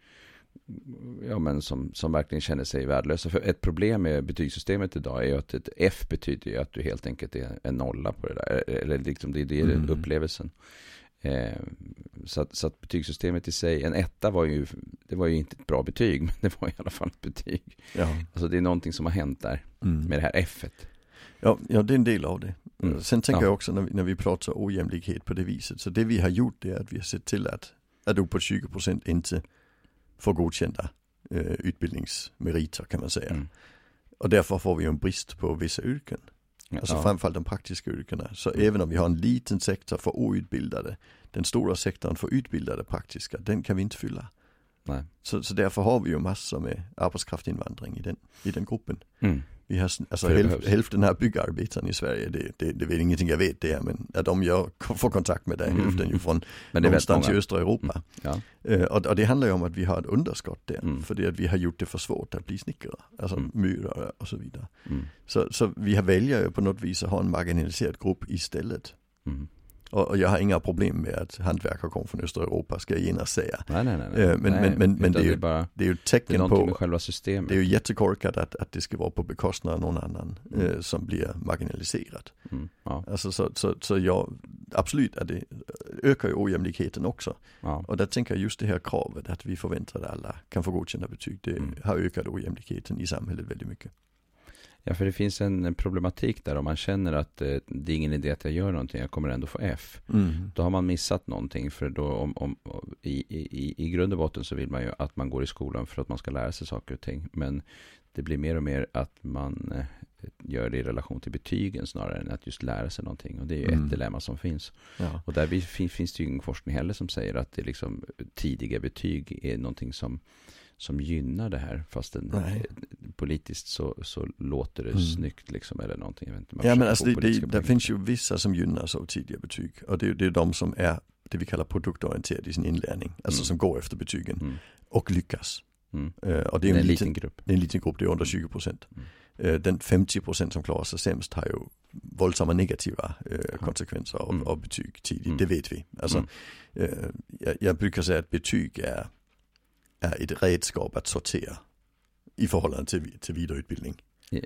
[SPEAKER 1] ja men som, som verkligen känner sig värdelösa. För ett problem med betygssystemet idag är ju att ett F betyder ju att du helt enkelt är en nolla på det där. Eller liksom det är det
[SPEAKER 2] Mm.
[SPEAKER 1] upplevelsen. Eh, så, att, så att betygssystemet i sig, en etta var ju, det var ju inte ett bra betyg, men det var i alla fall ett betyg.
[SPEAKER 2] ja.
[SPEAKER 1] Alltså det är någonting som har hänt där
[SPEAKER 2] Mm.
[SPEAKER 1] med det här F.
[SPEAKER 2] Ja, ja, det är en del av det.
[SPEAKER 1] Mm.
[SPEAKER 2] Sen tänker
[SPEAKER 1] Ja.
[SPEAKER 2] jag också när vi, när vi pratar ojämlikhet på det viset, så det vi har gjort det är att vi har sett till att att uppåt 20% inte får godkända eh, utbildningsmeriter kan man säga.
[SPEAKER 1] Mm.
[SPEAKER 2] Och därför får vi en brist på vissa yrken. Alltså
[SPEAKER 1] ja.
[SPEAKER 2] framförallt de praktiska yrkena. Så
[SPEAKER 1] Mm.
[SPEAKER 2] även om vi har en liten sektor för outbildade, den stora sektorn för utbildade praktiska, den kan vi inte fylla.
[SPEAKER 1] Nej.
[SPEAKER 2] Så, så därför har vi ju massor med arbetskraftinvandring i den, i den gruppen.
[SPEAKER 1] Mm.
[SPEAKER 2] Vi har, alltså hälf, hälften av byggarbetarna i Sverige, det, det, det är ingenting jag vet det är, men att de gör, får kontakt med det,
[SPEAKER 1] Mm.
[SPEAKER 2] hälften ju från
[SPEAKER 1] Men det är
[SPEAKER 2] någonstans i östra Europa.
[SPEAKER 1] Ja.
[SPEAKER 2] Eh, och, och det handlar ju om att vi har ett underskott där,
[SPEAKER 1] Mm.
[SPEAKER 2] för det att vi har gjort det för svårt att bli snickare, alltså
[SPEAKER 1] Mm.
[SPEAKER 2] myrare och så vidare.
[SPEAKER 1] Mm.
[SPEAKER 2] Så, så vi har väljer ju på något vis att ha en marginaliserad grupp istället.
[SPEAKER 1] Mm.
[SPEAKER 2] Och, jag har inga problem med att hantverkare kommer från östra Europa, ska jag genast säga.
[SPEAKER 1] Nej, nej, nej.
[SPEAKER 2] Eh, men-
[SPEAKER 1] nej,
[SPEAKER 2] men- men- men det är ju-
[SPEAKER 1] bara,
[SPEAKER 2] Det är ju ett
[SPEAKER 1] det är
[SPEAKER 2] tecken på,
[SPEAKER 1] med själva systemet.
[SPEAKER 2] det är ju jättekorkat att, att det ska vara på bekostnad av någon annan
[SPEAKER 1] Mm.
[SPEAKER 2] eh, som blir marginaliserad.
[SPEAKER 1] Mm. Ja,
[SPEAKER 2] Alltså så, så, så jag, absolut att det ökar ju ojämlikheten också.
[SPEAKER 1] ja.
[SPEAKER 2] Och där tänker jag just det här kravet att vi förväntar att alla kan få godkända betyg, det
[SPEAKER 1] Mm.
[SPEAKER 2] har ökat ojämlikheten i samhället väldigt mycket.
[SPEAKER 1] Ja, för det finns en problematik där om man känner att eh, det är ingen idé att jag gör någonting, jag kommer ändå få F.
[SPEAKER 2] Mm.
[SPEAKER 1] Då har man missat någonting för då om, om, i, i, i grund och botten så vill man ju att man går i skolan för att man ska lära sig saker och ting. Men det blir mer och mer att man eh, gör det i relation till betygen snarare än att just lära sig någonting. Och det är ju
[SPEAKER 2] Mm.
[SPEAKER 1] ett dilemma som finns.
[SPEAKER 2] Ja.
[SPEAKER 1] Och där finns det ju ingen forskning heller som säger att det liksom tidiga betyg är någonting som, som gynnar det här. Fast den, politiskt så, så låter det
[SPEAKER 2] Mm.
[SPEAKER 1] snyggt liksom eller någonting. Jag vet inte,
[SPEAKER 2] Ja men alltså det, det, det finns ju vissa som gynnas av tidiga betyg. Och det, är- det är de som är det vi kallar produktorienterade i sin inlärning. Alltså
[SPEAKER 1] Mm.
[SPEAKER 2] som går efter betygen
[SPEAKER 1] Mm.
[SPEAKER 2] och lyckas.
[SPEAKER 1] Mm.
[SPEAKER 2] Eh, och
[SPEAKER 1] Det
[SPEAKER 2] det
[SPEAKER 1] är
[SPEAKER 2] är,
[SPEAKER 1] en
[SPEAKER 2] en
[SPEAKER 1] liten
[SPEAKER 2] liten,
[SPEAKER 1] grupp.
[SPEAKER 2] det är en liten grupp, det är under 20%.
[SPEAKER 1] Mm.
[SPEAKER 2] Eh, den 50% som klarar sig sämst har ju våldsamma negativa eh, konsekvenser av,
[SPEAKER 1] Mm.
[SPEAKER 2] av betyg tidigt,
[SPEAKER 1] Mm.
[SPEAKER 2] det vet vi. Alltså,
[SPEAKER 1] Mm.
[SPEAKER 2] eh, jag, jag brukar säga att betyg är, är ett redskap att sortera i förhållande till, till vidareutbildning.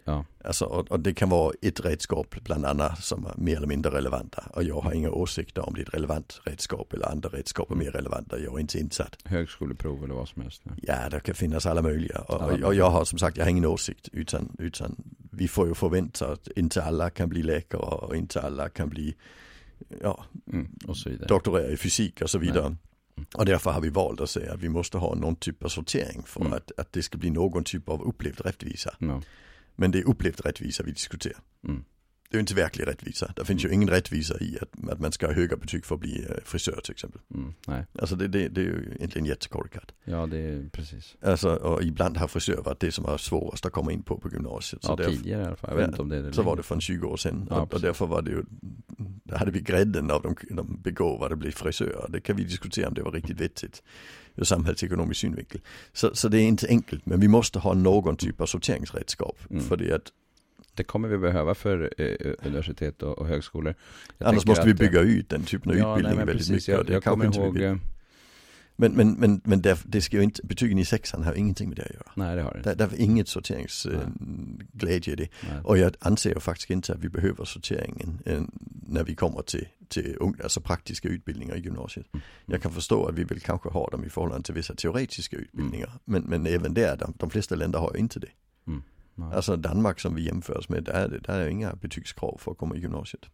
[SPEAKER 1] Ja,
[SPEAKER 2] Alltså, och, och det kan vara ett redskap bland annat som är mer eller mindre relevanta. Och jag har inga åsikter om det är ett relevant redskap eller andra redskap är mer relevanta. Jag är inte insatt.
[SPEAKER 1] högskoleprov eller vad som helst. Ja.
[SPEAKER 2] Ja, det kan finnas alla möjliga. Och,
[SPEAKER 1] Alla
[SPEAKER 2] och, jag har som sagt, jag har ingen åsikt. Utan, utan vi får ju förvänta att inte alla kan bli läkare och inte alla kan bli ja,
[SPEAKER 1] Mm. Och så vidare.
[SPEAKER 2] doktorera i fysik och så vidare.
[SPEAKER 1] Mm.
[SPEAKER 2] Och därför har vi valt att säga att vi måste ha någon typ av sortering för
[SPEAKER 1] Mm.
[SPEAKER 2] att, att det ska bli någon typ av upplevd rättvisa.
[SPEAKER 1] Ja.
[SPEAKER 2] Men det är upplevd rättvisa vi diskuterar.
[SPEAKER 1] Mm.
[SPEAKER 2] Det är ju inte verklig rättvisa. Det finns ju ingen rättvisa i att, att man ska ha höga betyg för att bli eh, frisör till exempel.
[SPEAKER 1] Mm. Nej,
[SPEAKER 2] Alltså det, det, det är ju egentligen jättekorkat.
[SPEAKER 1] ja det är precis.
[SPEAKER 2] Alltså, och ibland har frisör varit det som var svårast att komma in på på gymnasiet. Så,
[SPEAKER 1] Ja,
[SPEAKER 2] därför,
[SPEAKER 1] tidigare i alla fall. Jag vet
[SPEAKER 2] Ja,
[SPEAKER 1] inte om det är det
[SPEAKER 2] så var det för 20 år sedan.
[SPEAKER 1] Ja,
[SPEAKER 2] och, och därför var det ju, där hade vi grädden av de, de begåvade bli frisörer. Det kan vi diskutera om det var riktigt vettigt ur samhällsekonomisk synvinkel. Så, så det är inte enkelt, men vi måste ha någon typ av sorteringsredskap.
[SPEAKER 1] Mm.
[SPEAKER 2] För det att
[SPEAKER 1] Det kommer vi behöva för eh, universitet och, och högskolor. Jag
[SPEAKER 2] annars måste vi
[SPEAKER 1] att, eh,
[SPEAKER 2] bygga ut den typen av
[SPEAKER 1] ja,
[SPEAKER 2] utbildning
[SPEAKER 1] nej,
[SPEAKER 2] väldigt
[SPEAKER 1] precis.
[SPEAKER 2] mycket.
[SPEAKER 1] Jag,
[SPEAKER 2] det
[SPEAKER 1] jag kommer
[SPEAKER 2] vi
[SPEAKER 1] ihåg, eh,
[SPEAKER 2] Men, men, men, men det, det ska ju inte, betygen i sexan har ingenting med det att göra.
[SPEAKER 1] nej det har det inte.
[SPEAKER 2] Där, där är inget sorteringsglädje i det.
[SPEAKER 1] Nej.
[SPEAKER 2] Och jag anser faktiskt inte att vi behöver sorteringen eh, när vi kommer till, till alltså praktiska utbildningar i gymnasiet.
[SPEAKER 1] Mm.
[SPEAKER 2] Jag kan förstå att vi vill kanske ha dem i förhållande till vissa teoretiska utbildningar. Men, men även där, de, de flesta länder har ju inte det.
[SPEAKER 1] Ja.
[SPEAKER 2] Alltså Danmark som vi jämförs med, där är det där är inga betygskrav för att komma i gymnasiet.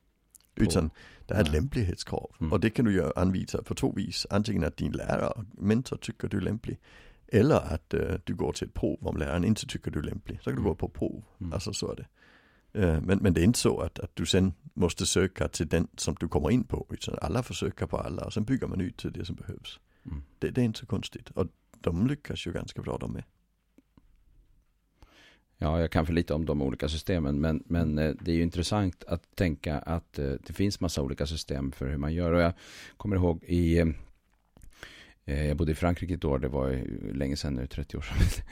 [SPEAKER 2] Utan det är ett
[SPEAKER 1] Nej.
[SPEAKER 2] lämplighetskrav.
[SPEAKER 1] Mm.
[SPEAKER 2] Och det kan du anvisa på två vis. Antingen att din lärare, mentor tycker du är lämplig. Eller att eh, du går till ett prov om läraren inte tycker du är lämplig. Så kan du
[SPEAKER 1] Mm.
[SPEAKER 2] gå på prov.
[SPEAKER 1] Mm.
[SPEAKER 2] Alltså så är det. Eh, men, men det är inte så att, att du sen måste söka till den som du kommer in på. Utan alla får söka på alla och sen bygger man ut till det som behövs.
[SPEAKER 1] Mm.
[SPEAKER 2] Det, det är inte så konstigt. Och de lyckas ju ganska bra de med.
[SPEAKER 1] Ja, jag kan för lite om de olika systemen, men, men eh, det är ju intressant att tänka att eh, det finns massa olika system för hur man gör. Och jag kommer ihåg i, eh, jag bodde i Frankrike ett år, det var länge sedan nu, 30 år sedan.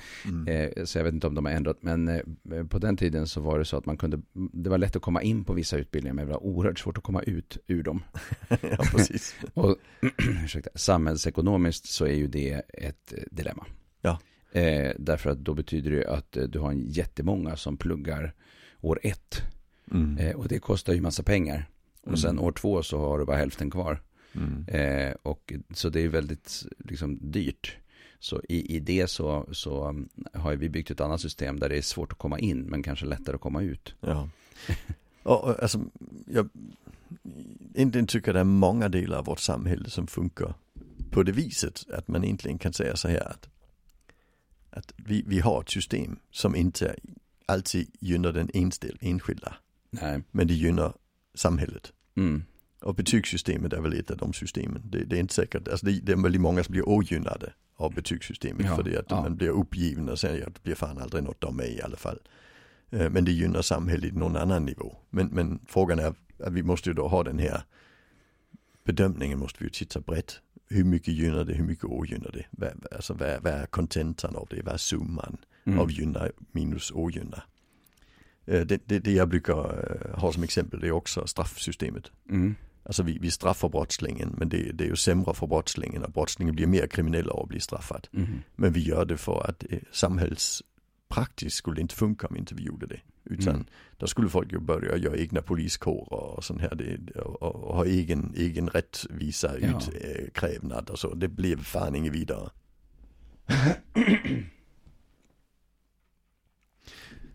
[SPEAKER 2] Mm.
[SPEAKER 1] Så jag vet inte om de har ändrat, men på den tiden så var det så att man kunde, det var lätt att komma in på vissa utbildningar, men det var oerhört svårt att komma ut ur dem.
[SPEAKER 2] ja, precis.
[SPEAKER 1] Och ursäkta, samhällsekonomiskt så är ju det ett dilemma. Eh, därför att då betyder det ju att eh, du har en jättemånga som pluggar år ett.
[SPEAKER 2] Mm.
[SPEAKER 1] Eh, och det kostar ju massa pengar. Och sen
[SPEAKER 2] Mm.
[SPEAKER 1] år två så har du bara hälften kvar.
[SPEAKER 2] Mm.
[SPEAKER 1] Eh, och så det är väldigt liksom, dyrt. Så i, i det så, så um, har vi byggt ett annat system där det är svårt att komma in men kanske lättare att komma ut.
[SPEAKER 2] Ja. Och, alltså, jag egentligen tycker det är många delar av vårt samhälle som funkar på det viset att man egentligen kan säga så här att, att vi, vi har ett system som inte alltid gynnar den enskilda.
[SPEAKER 1] Nej.
[SPEAKER 2] Men det gynnar samhället.
[SPEAKER 1] Mm.
[SPEAKER 2] Och betygssystemet är väl ett av de systemen. Det, det är inte säkert, alltså det, det är väldigt många som blir ogynnade av betygssystemet.
[SPEAKER 1] Ja,
[SPEAKER 2] för det att
[SPEAKER 1] ja.
[SPEAKER 2] man blir uppgiven och säger att det blir fan aldrig något av mig i alla fall. Eh, Men det gynnar samhället i någon annan nivå. Men, men frågan är att vi måste ju då ha den här bedömningen måste vi ju titta brett. Hur mycket gynnar det, hur mycket ogynnar det? Vad, alltså vad, vad är kontentan av det? Vad är summan
[SPEAKER 1] Mm.
[SPEAKER 2] av gynna minus ogynna? Eh, Det, det, det jag brukar eh, ha som exempel det är också straffsystemet.
[SPEAKER 1] Mm.
[SPEAKER 2] Alltså vi, vi straffar brottslingen men det, det är ju sämre för brottslingen och brottslingen blir mer kriminell av att bli straffad.
[SPEAKER 1] Mm.
[SPEAKER 2] Men vi gör det för att eh, samhällspraktiskt skulle det inte funka om inte vi gjorde det. Utan
[SPEAKER 1] Mm.
[SPEAKER 2] då skulle folk ju börja göra egna poliskårer och sånt här. Det, och, och, ha egen, egen rättvisa
[SPEAKER 1] Ja.
[SPEAKER 2] utkrävnad och så. Det blev fan inget vidare.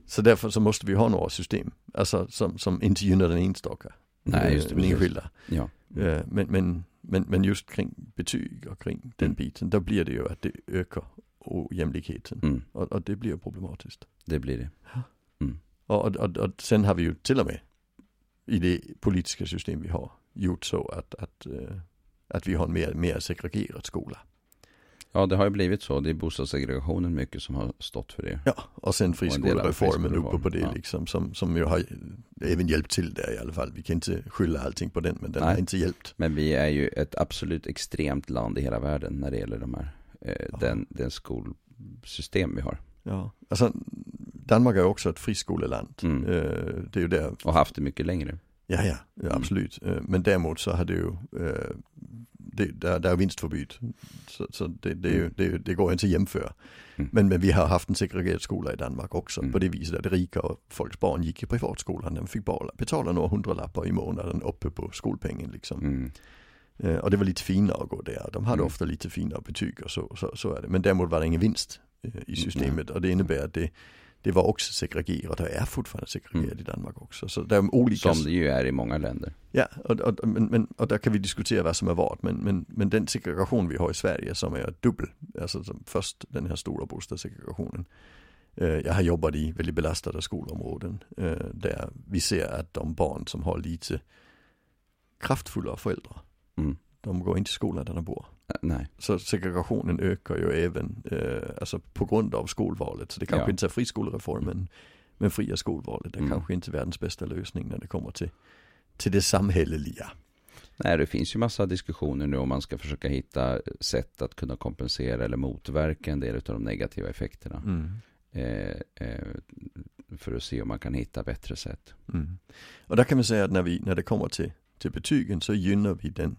[SPEAKER 2] Så därför så måste vi ha några system. Alltså som, som inte gynnar den enstaka.
[SPEAKER 1] Nej,
[SPEAKER 2] eh,
[SPEAKER 1] just det,
[SPEAKER 2] Den
[SPEAKER 1] precis.
[SPEAKER 2] enskilda.
[SPEAKER 1] Ja.
[SPEAKER 2] Eh, Men, men, men, men just kring betyg och kring den
[SPEAKER 1] Mm.
[SPEAKER 2] biten, då blir det ju att det ökar ojämlikheten.
[SPEAKER 1] Mm.
[SPEAKER 2] Och, och det blir problematiskt.
[SPEAKER 1] Det blir det.
[SPEAKER 2] Och, och, och, och sen har vi ju till och med i det politiska system vi har gjort så att, att, eh, att vi har en mer, mer segregerad skola.
[SPEAKER 1] Ja, det har ju blivit så. Det är bostadssegregationen mycket som har stått för det.
[SPEAKER 2] Ja, och sen friskolereformen uppe på det
[SPEAKER 1] ja.
[SPEAKER 2] liksom som, som ju har även hjälpt till där i alla fall. Vi kan inte skylla allting på den men den
[SPEAKER 1] Nej.
[SPEAKER 2] har inte hjälpt.
[SPEAKER 1] Men vi är ju ett absolut extremt land i hela världen när det gäller de här, eh, den, den skolsystem vi har.
[SPEAKER 2] Ja, alltså Danmark är också ett friskoleland.
[SPEAKER 1] Mm.
[SPEAKER 2] Eh, det är ju där
[SPEAKER 1] Och haft det mycket längre.
[SPEAKER 2] Ja, ja, ja absolut. Eh, Men däremot så har det ju, eh, det, där, där är vinstförbud. Så, så det, det, är ju, det, det går inte att jämföra.
[SPEAKER 1] Mm.
[SPEAKER 2] Men, men vi har haft en segregerad skola i Danmark också.
[SPEAKER 1] Mm.
[SPEAKER 2] På det viset att rika folks barn gick i privatskolan. De fick betala några hundralappar i månaden uppe på skolpengen liksom.
[SPEAKER 1] Mm.
[SPEAKER 2] Eh, Och det var lite finare att gå där. De hade
[SPEAKER 1] Mm.
[SPEAKER 2] ofta lite finare betyg och så, så, så är det. Men däremot var det ingen vinst eh, i systemet. Och det innebär att det, det var också segregerat och är fortfarande segregerat
[SPEAKER 1] Mm.
[SPEAKER 2] i Danmark också. Så det är olika
[SPEAKER 1] Som det ju är i många länder.
[SPEAKER 2] Ja, och, och, men, men, och där kan vi diskutera vad som är vad. Men, men, men den segregation vi har i Sverige som är dubbel. Alltså som först den här stora bostadssegregationen. Eh, Jag har jobbat i väldigt belastade skolområden. Där vi ser att de barn som har lite kraftfulla föräldrar.
[SPEAKER 1] Mm.
[SPEAKER 2] De går inte i skolan där de bor.
[SPEAKER 1] Nej.
[SPEAKER 2] Så segregationen ökar ju även eh, alltså på grund av skolvalet. Så det kanske
[SPEAKER 1] Ja.
[SPEAKER 2] inte är friskolereformen. Men fria skolvalet är
[SPEAKER 1] Mm.
[SPEAKER 2] kanske inte världens bästa lösning när det kommer till, till det samhälleliga.
[SPEAKER 1] Nej, det finns ju massa diskussioner nu om man ska försöka hitta sätt att kunna kompensera eller motverka en del av de negativa effekterna.
[SPEAKER 2] Mm.
[SPEAKER 1] Eh, eh, för att se om man kan hitta bättre sätt.
[SPEAKER 2] Mm. Och där kan man säga att när, vi, när det kommer till, till betygen så gynnar vi den,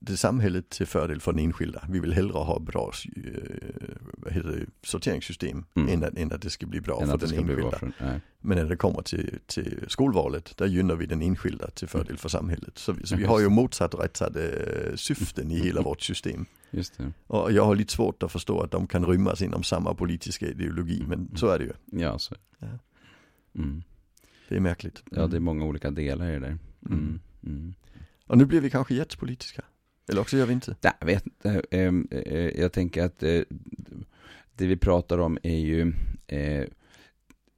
[SPEAKER 2] det samhället till fördel för den enskilda. Vi vill hellre ha bra eh, det, sorteringssystem
[SPEAKER 1] Mm.
[SPEAKER 2] än, att, än att det ska bli bra
[SPEAKER 1] Än
[SPEAKER 2] för den enskilda.
[SPEAKER 1] Nej.
[SPEAKER 2] Men när det kommer till, till skolvalet, där gynnar vi den enskilda till fördel för samhället. Så, vi- så vi har ju motsatt rättade syften i hela vårt system. Och jag har lite svårt att förstå att de kan rymmas inom samma politiska ideologi, men så är det ju.
[SPEAKER 1] Ja, så.
[SPEAKER 2] Ja.
[SPEAKER 1] Mm.
[SPEAKER 2] Det är märkligt.
[SPEAKER 1] Ja, det är många olika delar i det där.
[SPEAKER 2] Och nu blir vi kanske jättepolitiska. Eller också gör vi inte.
[SPEAKER 1] Nej, jag vet inte. Ehm, eh, Jag tänker att eh, det vi pratar om är ju eh,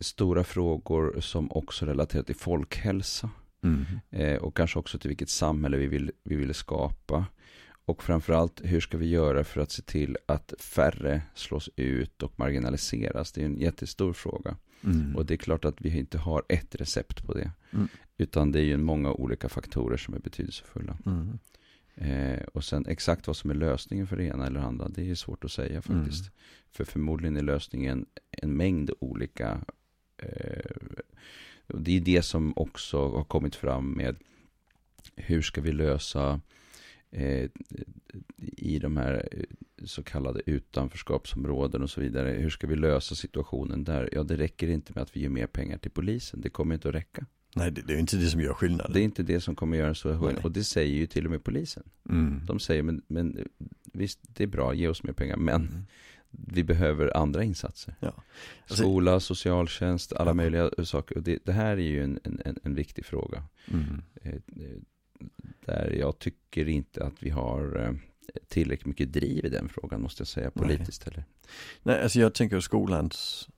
[SPEAKER 1] stora frågor som också relaterar till folkhälsa.
[SPEAKER 2] Mm.
[SPEAKER 1] Och kanske också till vilket samhälle vi vill, vi vill skapa. Och framförallt, hur ska vi göra för att se till att färre slås ut och marginaliseras? Det är en jättestor fråga.
[SPEAKER 2] Mm.
[SPEAKER 1] Och det är klart att vi inte har ett recept på det.
[SPEAKER 2] Mm.
[SPEAKER 1] Utan det är ju många olika faktorer som är betydelsefulla.
[SPEAKER 2] Mm.
[SPEAKER 1] Eh, och sen exakt vad som är lösningen för det ena eller andra, det är svårt att säga faktiskt.
[SPEAKER 2] Mm.
[SPEAKER 1] För förmodligen är lösningen en mängd olika eh, det är det som också har kommit fram med hur ska vi lösa eh, i de här eh, så kallade utanförskapsområden och så vidare. Hur ska vi lösa situationen där? Ja, det räcker inte med att vi ger mer pengar till polisen. Det kommer inte att räcka.
[SPEAKER 2] Nej, det, det är inte det som gör skillnaden.
[SPEAKER 1] Det är inte det som kommer göra så.
[SPEAKER 2] Nej.
[SPEAKER 1] Och det säger ju till och med polisen.
[SPEAKER 2] Mm.
[SPEAKER 1] De säger, men, men visst, det är bra, ge oss mer pengar, men
[SPEAKER 2] Mm.
[SPEAKER 1] vi behöver andra insatser.
[SPEAKER 2] Ja. Alltså-
[SPEAKER 1] Skola, socialtjänst, alla
[SPEAKER 2] Ja.
[SPEAKER 1] möjliga saker. Och det, det här är ju en, en, en viktig fråga.
[SPEAKER 2] Mm.
[SPEAKER 1] Eh, eh, Där jag tycker inte att vi har, eh, tillräckligt mycket driv i den frågan måste jag säga politiskt heller.
[SPEAKER 2] Nej, alltså jag tänker skolans,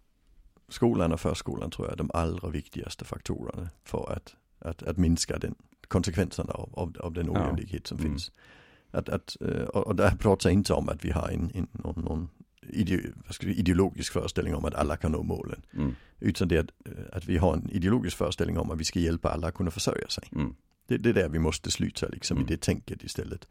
[SPEAKER 2] skolan och förskolan tror jag är de allra viktigaste faktorerna för att, att, att minska den konsekvenserna av, av, av den ojämlikhet som
[SPEAKER 1] Mm.
[SPEAKER 2] finns. Att, att, eh, och där pratar jag inte om att vi har en, en, någon, någon ide, ideologisk föreställning om att alla kan nå målen.
[SPEAKER 1] Mm.
[SPEAKER 2] Utan det att, eh, att vi har en ideologisk föreställning om att vi ska hjälpa alla att kunna försörja sig.
[SPEAKER 1] Mm.
[SPEAKER 2] Det, det är där vi måste sluta liksom
[SPEAKER 1] Mm.
[SPEAKER 2] i det tänket istället.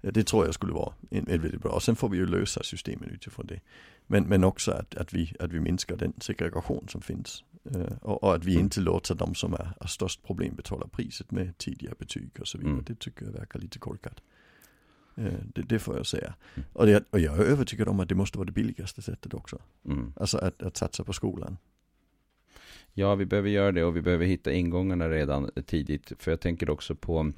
[SPEAKER 2] Det tror jag skulle vara en, en väldigt bra. Och sen får vi ju lösa systemen utifrån det. Men, men också att, att, vi, att vi minskar den segregation som finns. Och, och att vi inte låter de som är, är störst problem betala priset med tidiga betyg och så vidare.
[SPEAKER 1] Mm.
[SPEAKER 2] Det tycker jag verkar lite korkat. Eh, det, det får jag säga. Och, det, och jag är övertygad om att det måste vara det billigaste sättet också.
[SPEAKER 1] Mm.
[SPEAKER 2] Alltså att, att satsa på skolan.
[SPEAKER 1] Ja, vi behöver göra det och vi behöver hitta ingångarna redan tidigt. För jag tänker också på,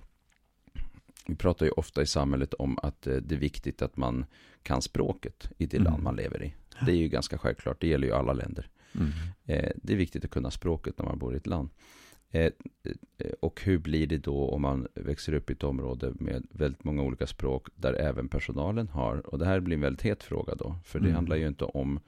[SPEAKER 1] vi pratar ju ofta i samhället om att eh, det är viktigt att man kan språket i det
[SPEAKER 2] Mm.
[SPEAKER 1] land man lever i. Det är ju ganska självklart, det gäller ju alla länder. Eh, det är viktigt att kunna språket när man bor i ett land. Eh, och hur blir det då om man växer upp i ett område med väldigt många olika språk där även personalen har, och det här blir en väldigt het fråga då, för det
[SPEAKER 2] Mm.
[SPEAKER 1] handlar ju inte om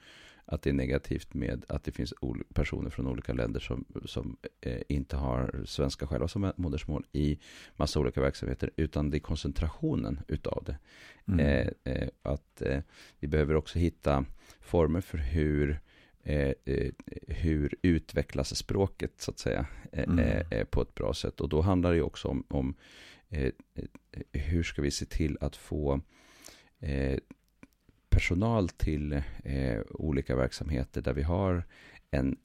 [SPEAKER 1] att det är negativt med att det finns personer från olika länder som, som eh, inte har svenska själva som modersmål i massa olika verksamheter, utan det är koncentrationen utav det.
[SPEAKER 2] Mm.
[SPEAKER 1] Eh, eh, att eh, vi behöver också hitta former för hur eh, eh, hur utvecklas språket så att säga
[SPEAKER 2] Mm.
[SPEAKER 1] på ett bra sätt. Och då handlar det också om, om hur ska vi se till att få personal till eh, olika verksamheter där vi har en,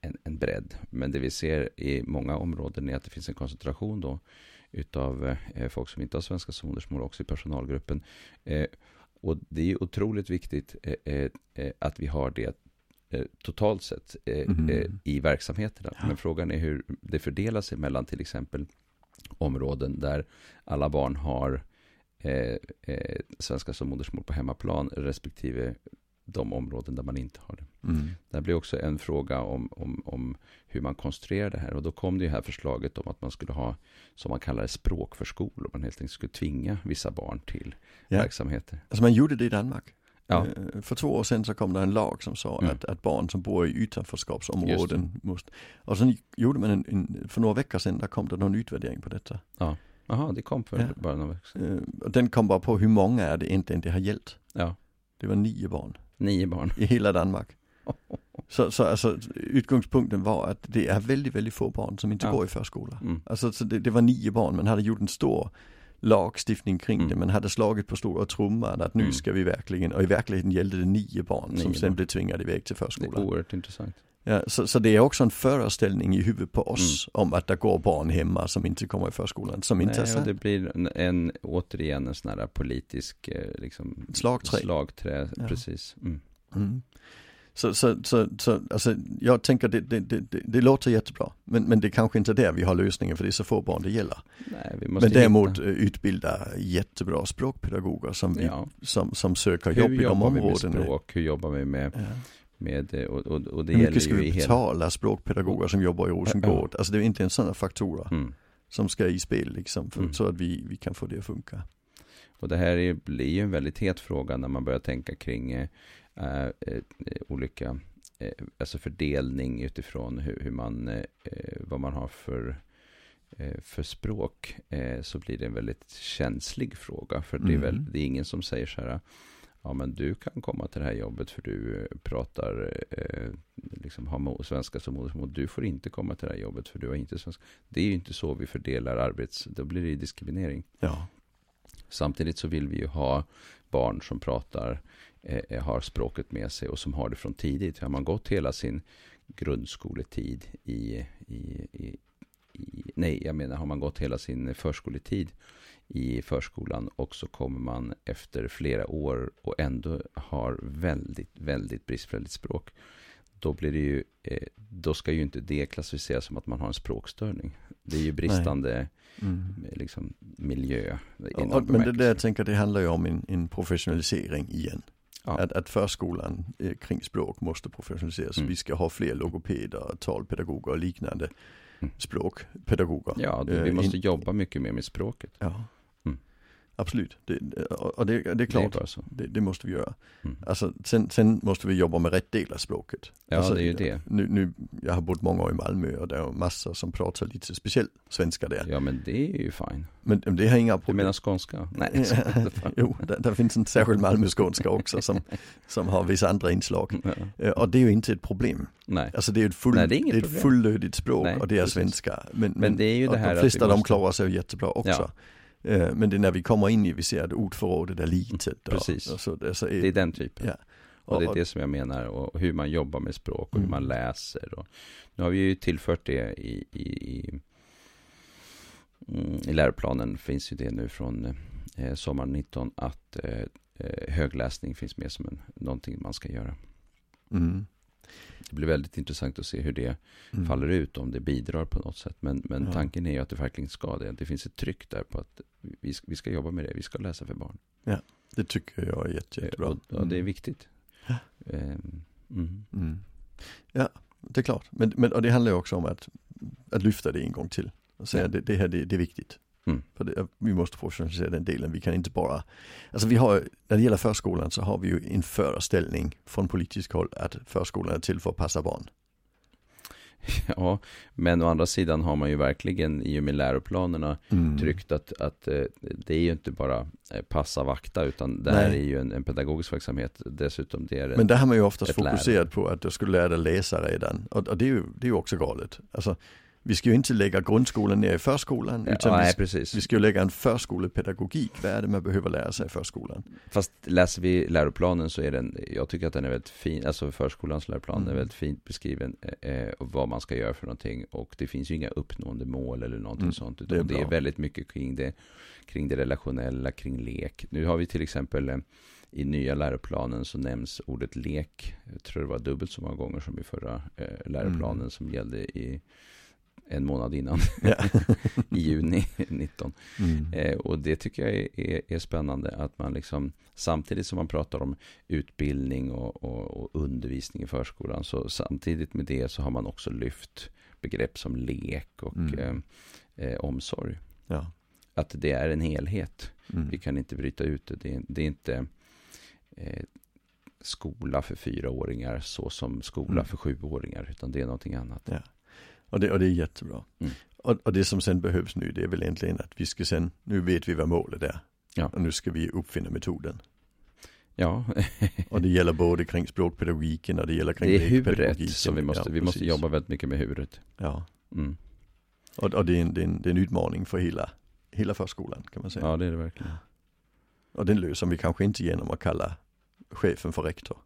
[SPEAKER 1] en, en bredd. Men det vi ser i många områden är att det finns en koncentration då utav eh, folk som inte har svenska som modersmål också i personalgruppen. Eh, och det är otroligt viktigt eh, eh, eh, att vi har det totalt sett eh, i verksamheterna.
[SPEAKER 2] Ja.
[SPEAKER 1] Men frågan är hur det fördelar sig mellan till exempel områden där alla barn har eh, eh, svenska som modersmål på hemmaplan respektive de områden där man inte har det.
[SPEAKER 2] Mm.
[SPEAKER 1] Det blir också en fråga om, om, om hur man konstruerar det här. Och då kom det ju här förslaget om att man skulle ha, som man kallar det, språkförskolor. Man helt enkelt skulle tvinga vissa barn till
[SPEAKER 2] Ja.
[SPEAKER 1] verksamheter.
[SPEAKER 2] Alltså man gjorde det i Danmark.
[SPEAKER 1] Ja.
[SPEAKER 2] Eh, För två år sedan så kom det en lag som sa
[SPEAKER 1] Mm.
[SPEAKER 2] att, att barn som bor i utanförskapsområden måste, och sen gjorde man en, en, för några veckor sedan, där kom det någon utvärdering på detta.
[SPEAKER 1] Jaha, det kom för
[SPEAKER 2] Ja.
[SPEAKER 1] bara några veckor sedan.
[SPEAKER 2] Eh, den kom bara på hur många är det egentligen det har gällt.
[SPEAKER 1] Ja,
[SPEAKER 2] Det var nio barn
[SPEAKER 1] nio barn.
[SPEAKER 2] i hela Danmark. Så, så alltså utgångspunkten var att det är väldigt, väldigt få barn som inte
[SPEAKER 1] Ja.
[SPEAKER 2] går i förskola.
[SPEAKER 1] Mm.
[SPEAKER 2] Alltså så det, det var nio barn, man hade gjort en stor lagstiftning kring
[SPEAKER 1] Mm.
[SPEAKER 2] det. Man hade slagit på stora trumman att nu
[SPEAKER 1] Mm.
[SPEAKER 2] ska vi verkligen, och i verkligheten gällde det nio barn
[SPEAKER 1] Nio
[SPEAKER 2] som sen
[SPEAKER 1] barn.
[SPEAKER 2] blev tvingade iväg till
[SPEAKER 1] Det är
[SPEAKER 2] förskolan.
[SPEAKER 1] oerhört intressant.
[SPEAKER 2] Ja, så, så det är också en föreställning i huvudet på oss
[SPEAKER 1] Mm.
[SPEAKER 2] om att det går barn hemma som inte kommer i förskolan, som inte är
[SPEAKER 1] Nej, och
[SPEAKER 2] sant.
[SPEAKER 1] det blir en, en, återigen en sån här politisk eh, liksom,
[SPEAKER 2] Slagträ.
[SPEAKER 1] slagträ.
[SPEAKER 2] Ja.
[SPEAKER 1] Precis. Mm.
[SPEAKER 2] Mm. Så, så, så, så alltså, jag tänker det, det, det, det, låter jättebra, men, men det är kanske inte är där vi har lösningen för det är så få barn det gäller.
[SPEAKER 1] Nej, vi måste
[SPEAKER 2] Men däremot
[SPEAKER 1] hitta-
[SPEAKER 2] eh, utbilda jättebra språkpedagoger som, vi,
[SPEAKER 1] Ja.
[SPEAKER 2] som, som söker
[SPEAKER 1] Hur
[SPEAKER 2] jobb i de
[SPEAKER 1] jobbar vi med
[SPEAKER 2] områdena.
[SPEAKER 1] språk? Hur jobbar vi med,
[SPEAKER 2] Ja.
[SPEAKER 1] Med eh, och, och, och det
[SPEAKER 2] Hur mycket ska vi
[SPEAKER 1] i hela...
[SPEAKER 2] betala språkpedagoger som jobbar i Rosengård? Alltså det är inte en sån faktorer
[SPEAKER 1] Mm.
[SPEAKER 2] som ska i spel liksom, för,
[SPEAKER 1] Mm.
[SPEAKER 2] så att vi, vi kan få det att funka.
[SPEAKER 1] Och det här är, blir ju en väldigt het fråga när man börjar tänka kring eh, eh, eh, olika, eh, alltså fördelning utifrån hur, hur man, eh, vad man har för, för språk. Så blir det en väldigt känslig fråga. För det är, väl,
[SPEAKER 2] Mm.
[SPEAKER 1] det är ingen som säger så här, ja men du kan komma till det här jobbet för du eh, pratar, eh, liksom har svenska som modersmål. Du får inte komma till det här jobbet för du har inte svenska. Det är ju inte så vi fördelar arbets, då blir det ju diskriminering.
[SPEAKER 2] Ja.
[SPEAKER 1] Samtidigt så vill vi ju ha barn som pratar, eh, har språket med sig och som har det från tidigt. Har man gått hela sin grundskoletid i, i, i, i, nej jag menar har man gått hela sin förskoletid i förskolan och så kommer man efter flera år och ändå har väldigt, väldigt bristfälligt språk. Då blir det ju, eh, då ska ju inte det klassificeras som att man har en språkstörning. Det är ju bristande
[SPEAKER 2] Mm.
[SPEAKER 1] liksom, miljö.
[SPEAKER 2] Ja, men det där jag tänker det handlar ju om en, en professionalisering igen.
[SPEAKER 1] Ja.
[SPEAKER 2] Att, att förskolan eh, kring språk måste professionaliseras.
[SPEAKER 1] Mm.
[SPEAKER 2] Vi ska ha fler logopeder, talpedagoger och liknande
[SPEAKER 1] Mm.
[SPEAKER 2] språkpedagoger.
[SPEAKER 1] Ja, vi
[SPEAKER 2] Eh,
[SPEAKER 1] måste jobba mycket mer med språket.
[SPEAKER 2] Ja.
[SPEAKER 1] Mm.
[SPEAKER 2] absolut. Det, och det, det är
[SPEAKER 1] Det är
[SPEAKER 2] klart,
[SPEAKER 1] bara så.
[SPEAKER 2] det, det måste vi göra.
[SPEAKER 1] Mm.
[SPEAKER 2] Alltså, sen, sen måste vi jobba med rätt del av språket.
[SPEAKER 1] Ja,
[SPEAKER 2] alltså,
[SPEAKER 1] det är ju det.
[SPEAKER 2] Nu, nu, jag har bott många år i Malmö och det är massor som pratar lite speciellt svenska där.
[SPEAKER 1] Ja, men det är ju fine.
[SPEAKER 2] Men men det har inga
[SPEAKER 1] Du
[SPEAKER 2] problem.
[SPEAKER 1] menar skånska? Nej,
[SPEAKER 2] jo, där, där finns en särskild Malmöskånska också som, som har vissa andra inslag.
[SPEAKER 1] Ja.
[SPEAKER 2] Eh, Och det är ju inte ett problem.
[SPEAKER 1] Nej,
[SPEAKER 2] Alltså det är ett, full,
[SPEAKER 1] Nej, det är inget
[SPEAKER 2] ett
[SPEAKER 1] problem.
[SPEAKER 2] fullödigt språk
[SPEAKER 1] Nej,
[SPEAKER 2] och det är
[SPEAKER 1] precis.
[SPEAKER 2] svenska. Men,
[SPEAKER 1] men det är ju det här
[SPEAKER 2] de
[SPEAKER 1] att
[SPEAKER 2] flesta dem
[SPEAKER 1] måste-
[SPEAKER 2] klarar sig jättebra också. Eh, Men det är när vi kommer in i, vi ser att ordförrådet är litet. Och,
[SPEAKER 1] Precis.
[SPEAKER 2] Och så, alltså,
[SPEAKER 1] det är den typen.
[SPEAKER 2] Ja.
[SPEAKER 1] Och det är
[SPEAKER 2] och-
[SPEAKER 1] det som jag menar, och hur man jobbar med språk och hur
[SPEAKER 2] Mm.
[SPEAKER 1] man läser. Och, nu har vi ju tillfört det i, i, i, mm, i läroplanen, finns ju det nu från eh, sommaren 19, att eh, eh, högläsning finns med som en, någonting man ska göra.
[SPEAKER 2] Mm.
[SPEAKER 1] Det blir väldigt intressant att se hur det
[SPEAKER 2] Mm.
[SPEAKER 1] faller ut, om det bidrar på något sätt. Men, men
[SPEAKER 2] Ja.
[SPEAKER 1] tanken är ju att det verkligen ska det. Det finns ett tryck där på att vi, ska- vi ska jobba med det, vi ska läsa för barn.
[SPEAKER 2] Det tycker jag är jätte,
[SPEAKER 1] Eh,
[SPEAKER 2] jättebra.
[SPEAKER 1] Och, och det är
[SPEAKER 2] Mm.
[SPEAKER 1] viktigt.
[SPEAKER 2] Ja.
[SPEAKER 1] Ehm, mm.
[SPEAKER 2] Mm. Ja, det är klart. Men, men och det handlar ju också om att, att lyfta det en gång till. Och säga
[SPEAKER 1] Ja.
[SPEAKER 2] det, det här det, det är viktigt.
[SPEAKER 1] Mm.
[SPEAKER 2] För det, vi måste professionalisera den delen. Vi kan inte bara, alltså vi har, när det gäller förskolan så har vi ju en föreställning från politiskt håll att förskolan är till för att passa barn.
[SPEAKER 1] Ja, men å andra sidan har man ju verkligen i och med läroplanerna
[SPEAKER 2] Mm.
[SPEAKER 1] tryckt att, att eh, det är ju inte bara eh, passa vakta utan det här
[SPEAKER 2] Nej.
[SPEAKER 1] är ju en, en pedagogisk verksamhet dessutom. Det är en,
[SPEAKER 2] Men där har man ju oftast fokuserat
[SPEAKER 1] lärande.
[SPEAKER 2] på att du skulle lära dig läsa redan. Och, och det, är ju, det är ju också galet. Alltså, vi ska ju inte lägga grundskolan ner i förskolan.
[SPEAKER 1] ja,
[SPEAKER 2] utan
[SPEAKER 1] nej,
[SPEAKER 2] vi,
[SPEAKER 1] precis.
[SPEAKER 2] vi ska ju lägga en förskolepedagogik. Vad är det man behöver lära sig i förskolan?
[SPEAKER 1] Fast läser vi läroplanen så är den, jag tycker att den är väldigt fin, alltså förskolans läroplan
[SPEAKER 2] Mm.
[SPEAKER 1] är väldigt fint beskriven eh, och vad man ska göra för någonting och det finns ju inga uppnående mål eller någonting
[SPEAKER 2] Mm,
[SPEAKER 1] sånt
[SPEAKER 2] det
[SPEAKER 1] utan
[SPEAKER 2] är
[SPEAKER 1] det är, väldigt mycket kring det, kring det relationella, kring lek. Nu har vi till exempel eh, i nya läroplanen så nämns ordet lek, jag tror det var dubbelt så många gånger som i förra eh, läroplanen
[SPEAKER 2] Mm.
[SPEAKER 1] som gällde i en månad innan,
[SPEAKER 2] Ja.
[SPEAKER 1] i juni 19.
[SPEAKER 2] Mm.
[SPEAKER 1] Eh, och det tycker jag är, är, är spännande att man liksom samtidigt som man pratar om utbildning och, och, och undervisning i förskolan så samtidigt med det så har man också lyft begrepp som lek och
[SPEAKER 2] Mm.
[SPEAKER 1] eh, eh, omsorg.
[SPEAKER 2] Ja.
[SPEAKER 1] Att det är en helhet.
[SPEAKER 2] Mm.
[SPEAKER 1] Vi kan inte bryta ut det. Det är, det är inte eh, skola för fyraåringar så som skola
[SPEAKER 2] Mm.
[SPEAKER 1] för sjuåringar utan det är någonting annat.
[SPEAKER 2] Och det, och det är jättebra.
[SPEAKER 1] Mm.
[SPEAKER 2] Och, och det som sen behövs nu det är väl egentligen att vi ska sen, nu vet vi vad målet är.
[SPEAKER 1] Ja.
[SPEAKER 2] Och nu ska vi uppfinna metoden.
[SPEAKER 1] Ja,
[SPEAKER 2] Och det gäller både kring språkpedagogiken och det gäller kring
[SPEAKER 1] det är huret som vi måste,
[SPEAKER 2] Ja,
[SPEAKER 1] vi måste
[SPEAKER 2] precis.
[SPEAKER 1] jobba väldigt mycket med huret.
[SPEAKER 2] Ja.
[SPEAKER 1] Mm.
[SPEAKER 2] Och, och det, är en, det, är en, det är en utmaning för hela, hela förskolan kan man säga.
[SPEAKER 1] Ja, det är det verkligen.
[SPEAKER 2] Och den löser vi kanske inte genom att kalla chefen för rektor.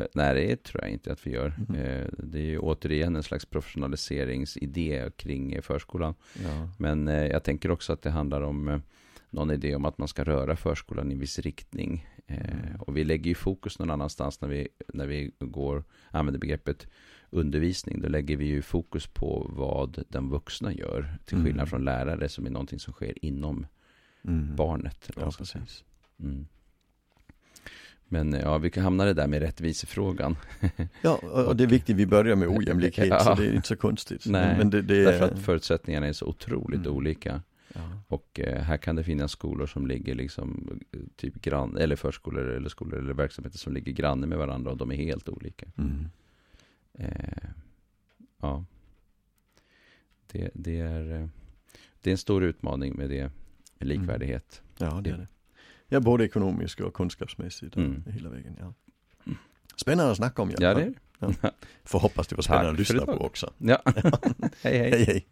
[SPEAKER 1] Eh, Nej, det tror jag inte att vi gör. Eh, Det är ju återigen en slags professionaliseringsidé kring eh, förskolan.
[SPEAKER 2] Ja.
[SPEAKER 1] Men jag tänker också att det handlar om någon idé om att man ska röra förskolan i en viss riktning.
[SPEAKER 2] Mm.
[SPEAKER 1] Och vi lägger ju fokus någon annanstans när vi, när vi går, använder begreppet undervisning. Då lägger vi ju fokus på vad den vuxna gör. Till skillnad
[SPEAKER 2] Mm.
[SPEAKER 1] från lärare som är någonting som sker inom
[SPEAKER 2] Mm.
[SPEAKER 1] barnet. eller
[SPEAKER 2] Ja,
[SPEAKER 1] man ska säga.
[SPEAKER 2] precis.
[SPEAKER 1] Mm. Men eh, ja, vi kan hamna det där med rättvisefrågan.
[SPEAKER 2] Ja, och, det är viktigt, vi börjar med ojämlikhet
[SPEAKER 1] Ja.
[SPEAKER 2] så det är inte så konstigt.
[SPEAKER 1] Nej,
[SPEAKER 2] men, det, det
[SPEAKER 1] Därför
[SPEAKER 2] är...
[SPEAKER 1] att förutsättningarna är så otroligt
[SPEAKER 2] Mm.
[SPEAKER 1] olika.
[SPEAKER 2] ja.
[SPEAKER 1] Och eh, här kan det finnas skolor som ligger liksom typ grann, eller förskolor eller skolor eller verksamheter som ligger granne med varandra och de är helt olika.
[SPEAKER 2] Mm.
[SPEAKER 1] Eh, ja. Det, det, är, eh, det är en stor utmaning med det, med likvärdighet.
[SPEAKER 2] Ja, det är det. Ja, både ekonomiskt och kunskapsmässigt
[SPEAKER 1] Mm.
[SPEAKER 2] hela vägen. Ja. Spännande att snacka om
[SPEAKER 1] Ja, det är det.
[SPEAKER 2] Får hoppas det var
[SPEAKER 1] Tack
[SPEAKER 2] spännande att lyssna på också.
[SPEAKER 1] Ja, hej hej.
[SPEAKER 2] Hej hej.